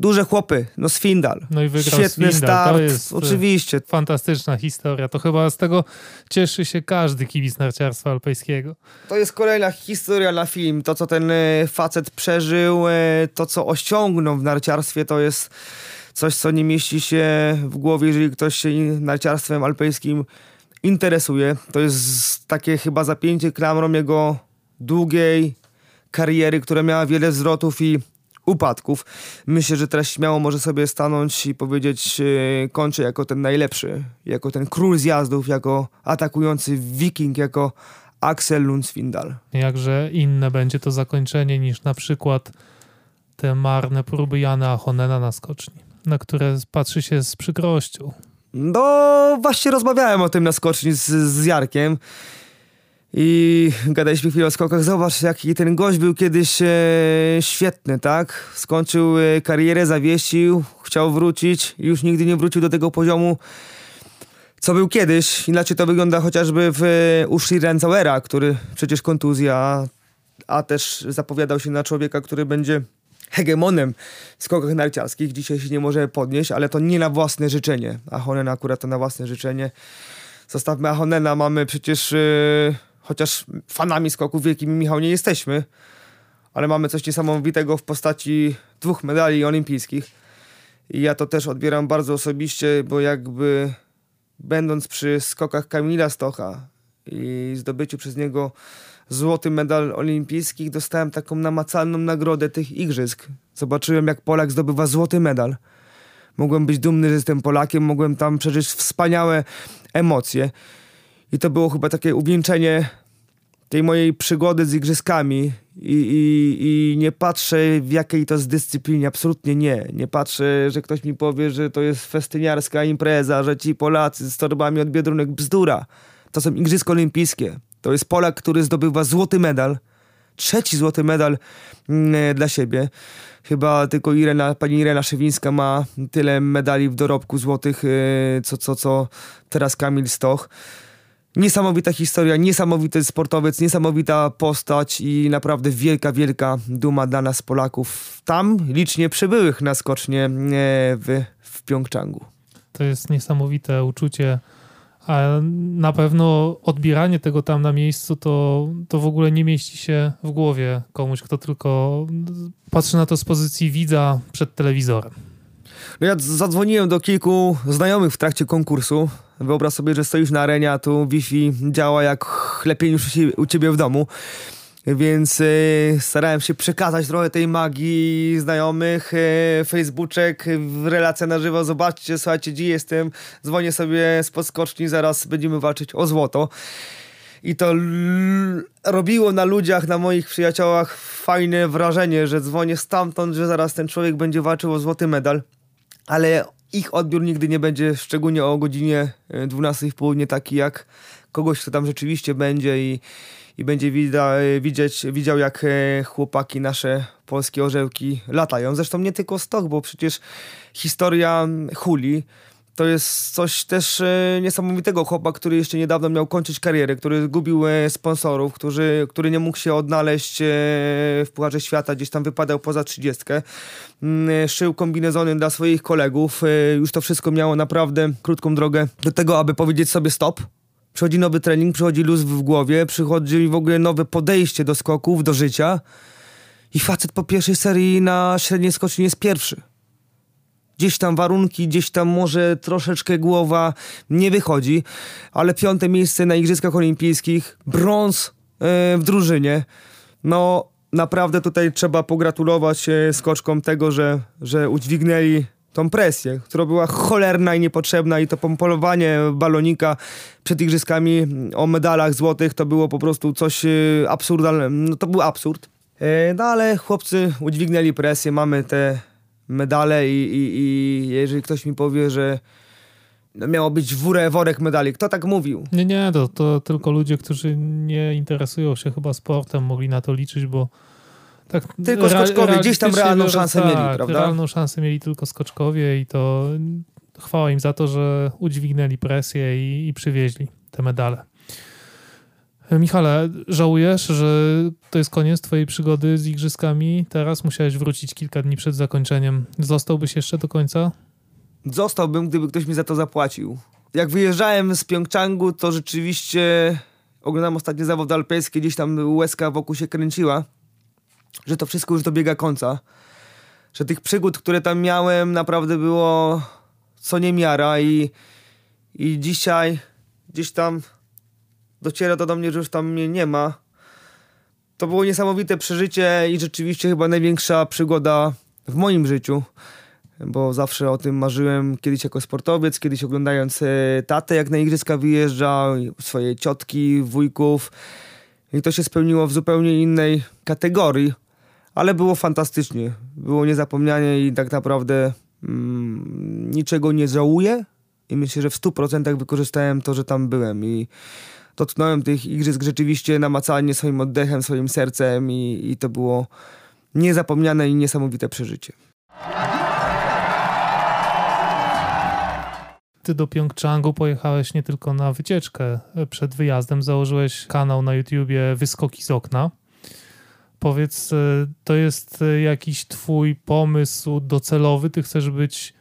Duże chłopy, no Swindal. No i wygrał Świetny Swindal. start, to jest e, oczywiście. Fantastyczna historia. To chyba z tego cieszy się każdy kibic narciarstwa alpejskiego. To jest kolejna historia na film. To, co ten facet przeżył, to, co osiągnął w narciarstwie, to jest coś, co nie mieści się w głowie, jeżeli ktoś się narciarstwem alpejskim interesuje. To jest takie chyba zapięcie klamrą jego długiej kariery, która miała wiele zwrotów i upadków. Myślę, że teraz śmiało może sobie stanąć i powiedzieć yy, kończę jako ten najlepszy, jako ten król zjazdów, jako atakujący wiking, jako Axel Lundsvindal. Jakże inne będzie to zakończenie niż na przykład te marne próby Jana Achonena na skoczni, na które patrzy się z przykrością. No, właśnie rozmawiałem o tym na skoczni z, z Jarkiem i gadaliśmy chwilę o skokach. Zobacz, jaki ten gość był kiedyś e, świetny, tak? Skończył e, karierę, zawiesił, chciał wrócić i już nigdy nie wrócił do tego poziomu, co był kiedyś. Inaczej to wygląda chociażby w e, Ushi Renzauera, który przecież kontuzja, a też zapowiadał się na człowieka, który będzie hegemonem w skokach narciarskich. Dzisiaj się nie może podnieść, ale to nie na własne życzenie. Ahonen akurat to na własne życzenie. Zostawmy Ahonena, mamy przecież yy, chociaż fanami skoków wielkimi Michał nie jesteśmy, ale mamy coś niesamowitego w postaci dwóch medali olimpijskich. I ja to też odbieram bardzo osobiście, bo jakby będąc przy skokach Kamila Stocha i zdobyciu przez niego złoty medal olimpijski, dostałem taką namacalną nagrodę tych igrzysk. Zobaczyłem, jak Polak zdobywa złoty medal. Mogłem być dumny, że jestem Polakiem, mogłem tam przeżyć wspaniałe emocje. I to było chyba takie uwieńczenie tej mojej przygody z igrzyskami i, i, i nie patrzę w jakiej to jest dyscyplinie, absolutnie nie. Nie patrzę, że ktoś mi powie, że to jest festyniarska impreza, że ci Polacy z torbami od biedrunek bzdura. To są igrzyska olimpijskie. To jest Polak, który zdobywa złoty medal, trzeci złoty medal mm, dla siebie. Chyba tylko Irena, pani Irena Szewińska ma tyle medali w dorobku złotych, y, co, co, co teraz Kamil Stoch. Niesamowita historia, niesamowity sportowiec, niesamowita postać i naprawdę wielka, wielka duma dla nas Polaków. Tam licznie przybyłych na skocznie e, w, w Pjongczangu. To jest niesamowite uczucie, a na pewno odbieranie tego tam na miejscu to, to w ogóle nie mieści się w głowie komuś, kto tylko patrzy na to z pozycji widza przed telewizorem. No ja zadzwoniłem do kilku znajomych w trakcie konkursu. Wyobraź sobie, że stoisz na arenie, a tu Wi-Fi działa jak lepiej niż u ciebie w domu. Więc y, starałem się przekazać trochę tej magii znajomych, y, Facebooczek, relacja na żywo, zobaczcie, słuchajcie, gdzie jestem, dzwonię sobie z podskoczni, zaraz będziemy walczyć o złoto. I to robiło na ludziach, na moich przyjaciołach fajne wrażenie, że dzwonię stamtąd, że zaraz ten człowiek będzie walczył o złoty medal. Ale ich odbiór nigdy nie będzie, szczególnie o godzinie 12 e, w południe, taki jak kogoś, kto tam rzeczywiście będzie i, i będzie wida, e, widzieć, widział, jak e, chłopaki nasze polskie orzełki latają. Zresztą nie tylko stok, bo przecież historia huli to jest coś też e, niesamowitego. Chłopak, który jeszcze niedawno miał kończyć karierę, który zgubił sponsorów, który, który nie mógł się odnaleźć w Pucharze Świata, gdzieś tam wypadał poza trzydziestkę. Mm, szył kombinezony dla swoich kolegów. Już to wszystko miało naprawdę krótką drogę do tego, aby powiedzieć sobie stop. Przychodzi nowy trening, przychodzi luz w głowie, przychodzi w ogóle nowe podejście do skoków, do życia. I facet po pierwszej serii na średniej skoczni jest pierwszy gdzieś tam warunki, gdzieś tam może troszeczkę głowa nie wychodzi, ale piąte miejsce na Igrzyskach Olimpijskich, brąz e, w drużynie. No naprawdę tutaj trzeba pogratulować e, skoczkom tego, że, że udźwignęli tą presję, która była cholerna i niepotrzebna i to pompolowanie balonika przed igrzyskami o medalach złotych to było po prostu coś e, absurdalnego. No to był absurd. No ale chłopcy udźwignęli presję, mamy te medale i, i, i jeżeli ktoś mi powie, że no miało być wórę, worek medali. Kto tak mówił? Nie, nie, to, to tylko ludzie, którzy nie interesują się chyba sportem, mogli na to liczyć, bo tak, tylko skoczkowie gdzieś tam realną szansę tak, mieli, prawda? Realną szansę mieli tylko skoczkowie i to chwała im za to, że udźwignęli presję i, i przywieźli te medale. Michale, żałujesz, że to jest koniec twojej przygody z igrzyskami? Teraz musiałeś wrócić kilka dni przed zakończeniem. Zostałbyś jeszcze do końca? Zostałbym, gdyby ktoś mi za to zapłacił. Jak wyjeżdżałem z Pjongczangu, to rzeczywiście oglądam ostatnie zawody alpejskie, gdzieś tam łezka wokół się kręciła, że to wszystko już dobiega końca. Że tych przygód, które tam miałem, naprawdę było co niemiara i, i dzisiaj gdzieś tam dociera to do mnie, że już tam mnie nie ma. To było niesamowite przeżycie i rzeczywiście chyba największa przygoda w moim życiu, bo zawsze o tym marzyłem kiedyś jako sportowiec, kiedyś oglądając e, tatę, jak na igrzyska wyjeżdża, swoje ciotki, wujków. I to się spełniło w zupełnie innej kategorii, ale było fantastycznie. Było niezapomnianie i tak naprawdę mm, niczego nie żałuję. I myślę, że w 100% wykorzystałem to, że tam byłem. I dotknąłem tych igrzysk rzeczywiście namacalnie swoim oddechem, swoim sercem i, i to było niezapomniane i niesamowite przeżycie. Ty do Pjongczangu pojechałeś nie tylko na wycieczkę. Przed wyjazdem założyłeś kanał na YouTubie Wyskoki z okna. Powiedz, e, to jest e, jakiś twój pomysł docelowy? Ty chcesz być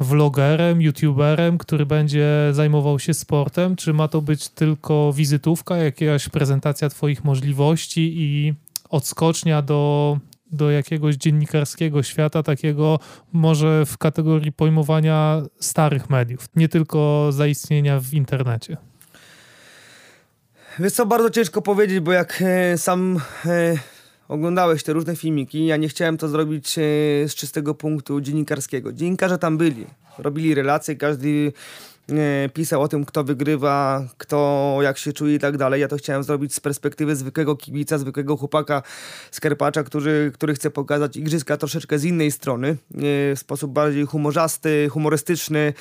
vlogerem, youtuberem, który będzie zajmował się sportem? Czy ma to być tylko wizytówka, jakaś prezentacja Twoich możliwości i odskocznia do, do jakiegoś dziennikarskiego świata, takiego może w kategorii pojmowania starych mediów, nie tylko zaistnienia w internecie? Wiesz co, bardzo ciężko powiedzieć, bo jak e, sam oglądałeś te różne filmiki, ja nie chciałem to zrobić e, z czystego punktu dziennikarskiego. Dziennikarze tam byli, robili relacje, każdy e, pisał o tym, kto wygrywa, kto jak się czuje i tak dalej. Ja to chciałem zrobić z perspektywy zwykłego kibica, zwykłego chłopaka z Karpacza, który, który chce pokazać igrzyska troszeczkę z innej strony, e, w sposób bardziej humorzasty, humorystyczny,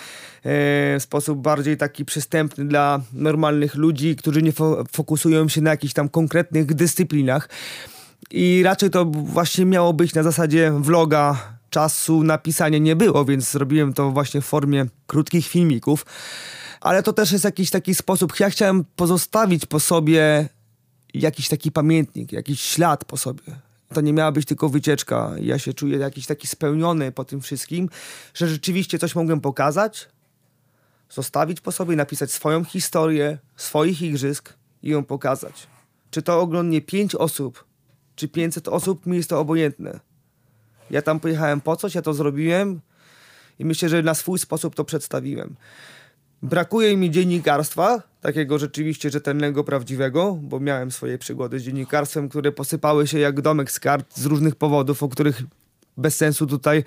w sposób bardziej taki przystępny dla normalnych ludzi, którzy nie fo fokusują się na jakichś tam konkretnych dyscyplinach. I raczej to właśnie miało być na zasadzie vloga. Czasu na pisanie nie było, więc zrobiłem to właśnie w formie krótkich filmików. Ale to też jest jakiś taki sposób. Ja chciałem pozostawić po sobie jakiś taki pamiętnik, jakiś ślad po sobie. To nie miała być tylko wycieczka. Ja się czuję jakiś taki spełniony po tym wszystkim, że rzeczywiście coś mogłem pokazać, zostawić po sobie, napisać swoją historię, swoich igrzysk i ją pokazać. Czy to oglądnie pięć osób czy 500 osób, mi jest to obojętne. Ja tam pojechałem po coś, ja to zrobiłem i myślę, że na swój sposób to przedstawiłem. Brakuje mi dziennikarstwa, takiego rzeczywiście rzetelnego, prawdziwego, bo miałem swoje przygody z dziennikarstwem, które posypały się jak domek z kart z różnych powodów, o których bez sensu tutaj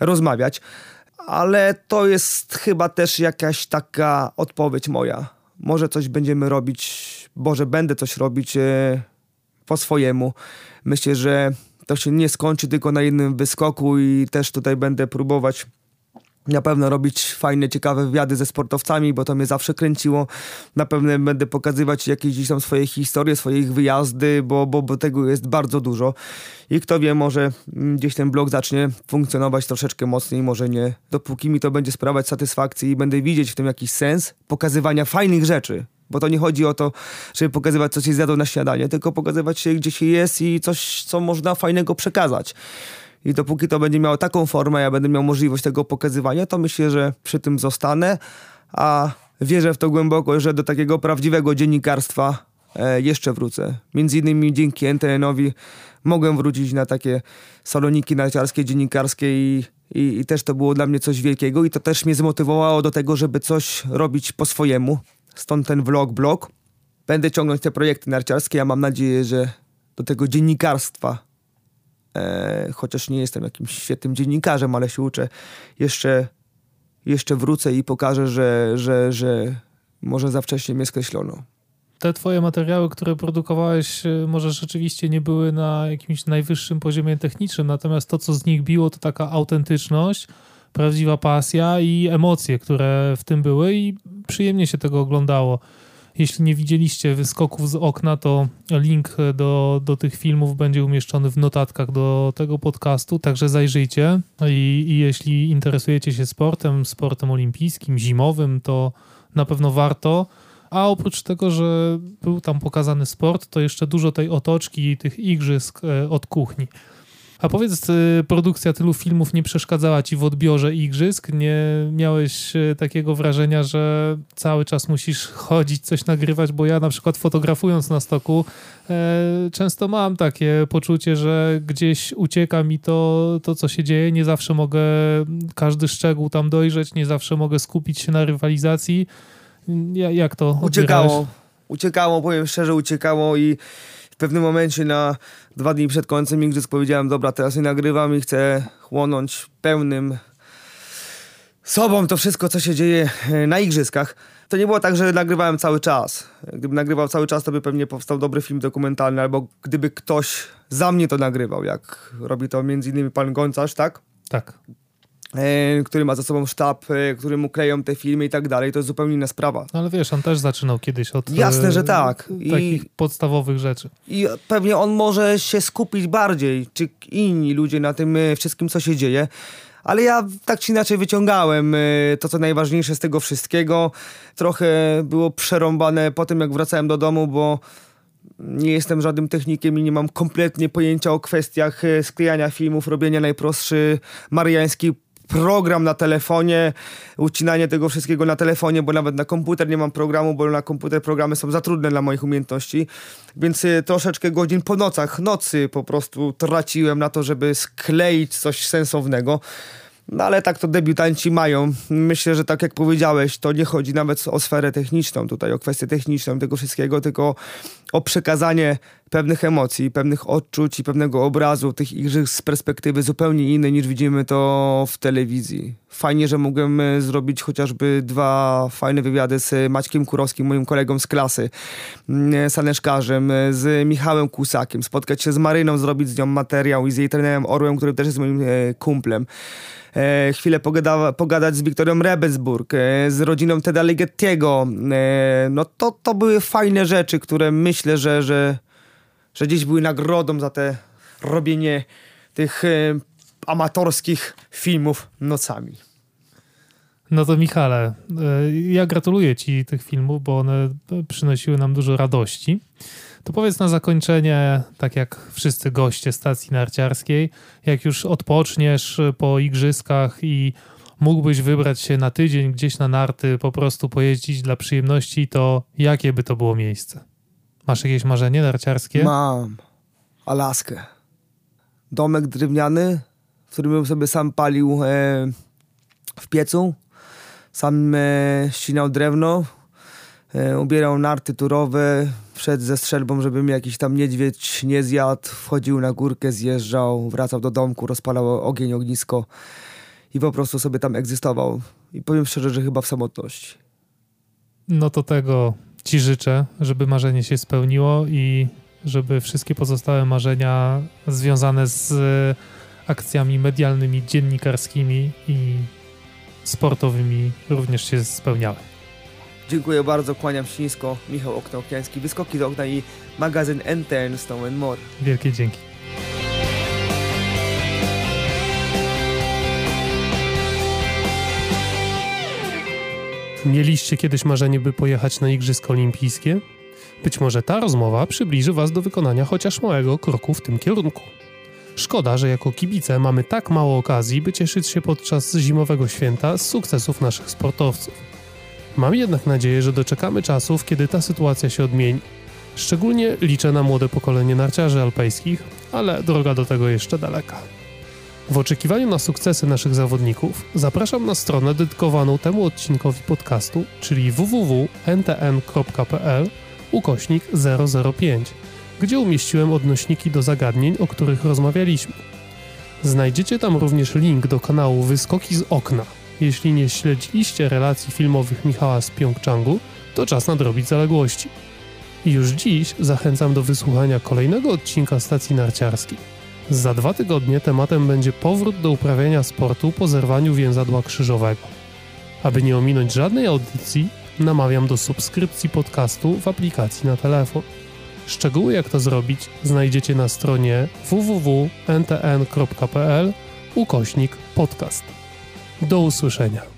rozmawiać. Ale to jest chyba też jakaś taka odpowiedź moja. Może coś będziemy robić, Boże, będę coś robić. E, po swojemu. Myślę, że to się nie skończy tylko na jednym wyskoku i też tutaj będę próbować na pewno robić fajne, ciekawe wywiady ze sportowcami, bo to mnie zawsze kręciło. Na pewno będę pokazywać jakieś gdzieś tam swoje historie, swoje ich wyjazdy, bo, bo, bo tego jest bardzo dużo. I kto wie, może gdzieś ten blog zacznie funkcjonować troszeczkę mocniej, może nie. Dopóki mi to będzie sprawiać satysfakcji i będę widzieć w tym jakiś sens pokazywania fajnych rzeczy, bo to nie chodzi o to, żeby pokazywać, co się zjadło na śniadanie, tylko pokazywać się, gdzie się jest i coś, co można fajnego przekazać. I dopóki to będzie miało taką formę, ja będę miał możliwość tego pokazywania, to myślę, że przy tym zostanę, a wierzę w to głęboko, że do takiego prawdziwego dziennikarstwa e, jeszcze wrócę. Między innymi dzięki NTN-owi mogłem wrócić na takie saloniki narciarskie, dziennikarskie i, i, i też to było dla mnie coś wielkiego i to też mnie zmotywowało do tego, żeby coś robić po swojemu, stąd ten vlog, blog. Będę ciągnąć te projekty narciarskie, ja mam nadzieję, że do tego dziennikarstwa, e, chociaż nie jestem jakimś świetnym dziennikarzem, ale się uczę, jeszcze, jeszcze wrócę i pokażę, że, że, że może za wcześnie mnie skreślono. Te twoje materiały, które produkowałeś, e, może rzeczywiście nie były na jakimś najwyższym poziomie technicznym, natomiast to, co z nich biło, to taka autentyczność, prawdziwa pasja i emocje, które w tym były i przyjemnie się tego oglądało. Jeśli nie widzieliście wyskoków z okna, to link do, do tych filmów będzie umieszczony w notatkach do tego podcastu, także zajrzyjcie. I, I, jeśli interesujecie się sportem, sportem olimpijskim, zimowym, to na pewno warto. A oprócz tego, że był tam pokazany sport, to jeszcze dużo tej otoczki, tych igrzysk e, od kuchni. A powiedz, y, produkcja tylu filmów nie przeszkadzała ci w odbiorze igrzysk? Nie miałeś y, takiego wrażenia, że cały czas musisz chodzić, coś nagrywać? Bo ja na przykład fotografując na stoku e, często mam takie poczucie, że gdzieś ucieka mi to, to, co się dzieje. Nie zawsze mogę każdy szczegół tam dojrzeć, nie zawsze mogę skupić się na rywalizacji. Jak to Uciekało. Uciekało, powiem szczerze, uciekało i w pewnym momencie na dwa dni przed końcem igrzysk powiedziałem, dobra, teraz nie nagrywam i chcę chłonąć pełnym sobą to wszystko, co się dzieje e, na igrzyskach. To nie było tak, że nagrywałem cały czas. Gdybym nagrywał cały czas, to by pewnie powstał dobry film dokumentalny, albo gdyby ktoś za mnie to nagrywał, jak robi to między innymi pan Goncarz, tak? Tak. E, który ma za sobą sztab, e, który mu kleją te filmy i tak dalej, to jest zupełnie inna sprawa. No ale wiesz, on też zaczynał kiedyś od Jasne, że tak. I, takich podstawowych rzeczy. I pewnie on może się skupić bardziej, czy inni ludzie na tym e, wszystkim, co się dzieje. Ale ja tak czy inaczej wyciągałem to, co najważniejsze z tego wszystkiego. Trochę było przerąbane po tym, jak wracałem do domu, bo nie jestem żadnym technikiem i nie mam kompletnie pojęcia o kwestiach sklejania filmów, robienia najprostszy mariański program na telefonie, ucinanie tego wszystkiego na telefonie, bo nawet na komputer nie mam programu, bo na komputer programy są za trudne dla moich umiejętności, więc y, troszeczkę godzin po nocach, nocy po prostu traciłem na to, żeby skleić coś sensownego. No ale tak to debiutanci mają. Myślę, że tak jak powiedziałeś, to nie chodzi nawet o sferę techniczną tutaj, o kwestię techniczną tego wszystkiego, tylko o przekazanie pewnych emocji, pewnych odczuć i pewnego obrazu tych igrzysk z perspektywy zupełnie innej niż widzimy to w telewizji. Fajnie, że mogłem e, zrobić chociażby dwa fajne wywiady z Maćkiem Kurowskim, moim kolegą z klasy, mm, saneszkarzem, e, z Michałem Kusakiem, spotkać się z Maryną, zrobić z nią materiał i z jej trenerem Orłem, który też jest moim e, kumplem e, chwilę pogada, pogadać z Wiktorią Rebensburg, e, z rodziną Teda Ligettiego. E, no to, to były fajne rzeczy, które myślę, że, że, że gdzieś były nagrodą za te robienie tych e, amatorskich filmów nocami. No to Michale, e, ja gratuluję Ci tych filmów, bo one przynosiły nam dużo radości. To powiedz na zakończenie, tak jak wszyscy goście stacji narciarskiej, jak już odpoczniesz po igrzyskach i mógłbyś wybrać się na tydzień gdzieś na narty, po prostu pojeździć dla przyjemności, to jakie by to było miejsce? Masz jakieś marzenie narciarskie? Mam. Alaskę. Domek drewniany, w którym bym sobie sam palił e, w piecu. Sam e, ścinał drewno, e, ubierał narty turowe, wszedł ze strzelbą, żeby mi jakiś tam niedźwiedź nie zjadł, wchodził na górkę, zjeżdżał, wracał do domku, rozpalał ogień, ognisko i po prostu sobie tam egzystował. I powiem szczerze, że chyba w samotności. No to tego ci życzę, żeby marzenie się spełniło i żeby wszystkie pozostałe marzenia związane z akcjami medialnymi, dziennikarskimi i sportowymi również się spełniały. Dziękuję bardzo, kłaniam się nisko. Michał Okno-Okniański, Wyskoki do okna i magazyn NTN Stone More. Wielkie dzięki. Mieliście kiedyś marzenie, by pojechać na Igrzyska Olimpijskie? Być może ta rozmowa przybliży Was do wykonania chociaż małego kroku w tym kierunku. Szkoda, że jako kibice mamy tak mało okazji, by cieszyć się podczas zimowego święta z sukcesów naszych sportowców. Mam jednak nadzieję, że doczekamy czasów, kiedy ta sytuacja się odmieni. Szczególnie liczę na młode pokolenie narciarzy alpejskich, ale droga do tego jeszcze daleka. W oczekiwaniu na sukcesy naszych zawodników zapraszam na stronę dedykowaną temu odcinkowi podcastu, czyli www.ntn.pl ukośnik 005, gdzie umieściłem odnośniki do zagadnień, o których rozmawialiśmy. Znajdziecie tam również link do kanału Wyskoki z okna, jeśli nie śledziliście relacji filmowych Michała z Pjongczangu, to czas nadrobić zaległości. Już dziś zachęcam do wysłuchania kolejnego odcinka stacji narciarskiej. Za dwa tygodnie tematem będzie powrót do uprawiania sportu po zerwaniu więzadła krzyżowego. Aby nie ominąć żadnej audycji, namawiam do subskrypcji podcastu w aplikacji na telefon. Szczegóły jak to zrobić znajdziecie na stronie www.ntn.pl ukośnik podcast. Do usłyszenia.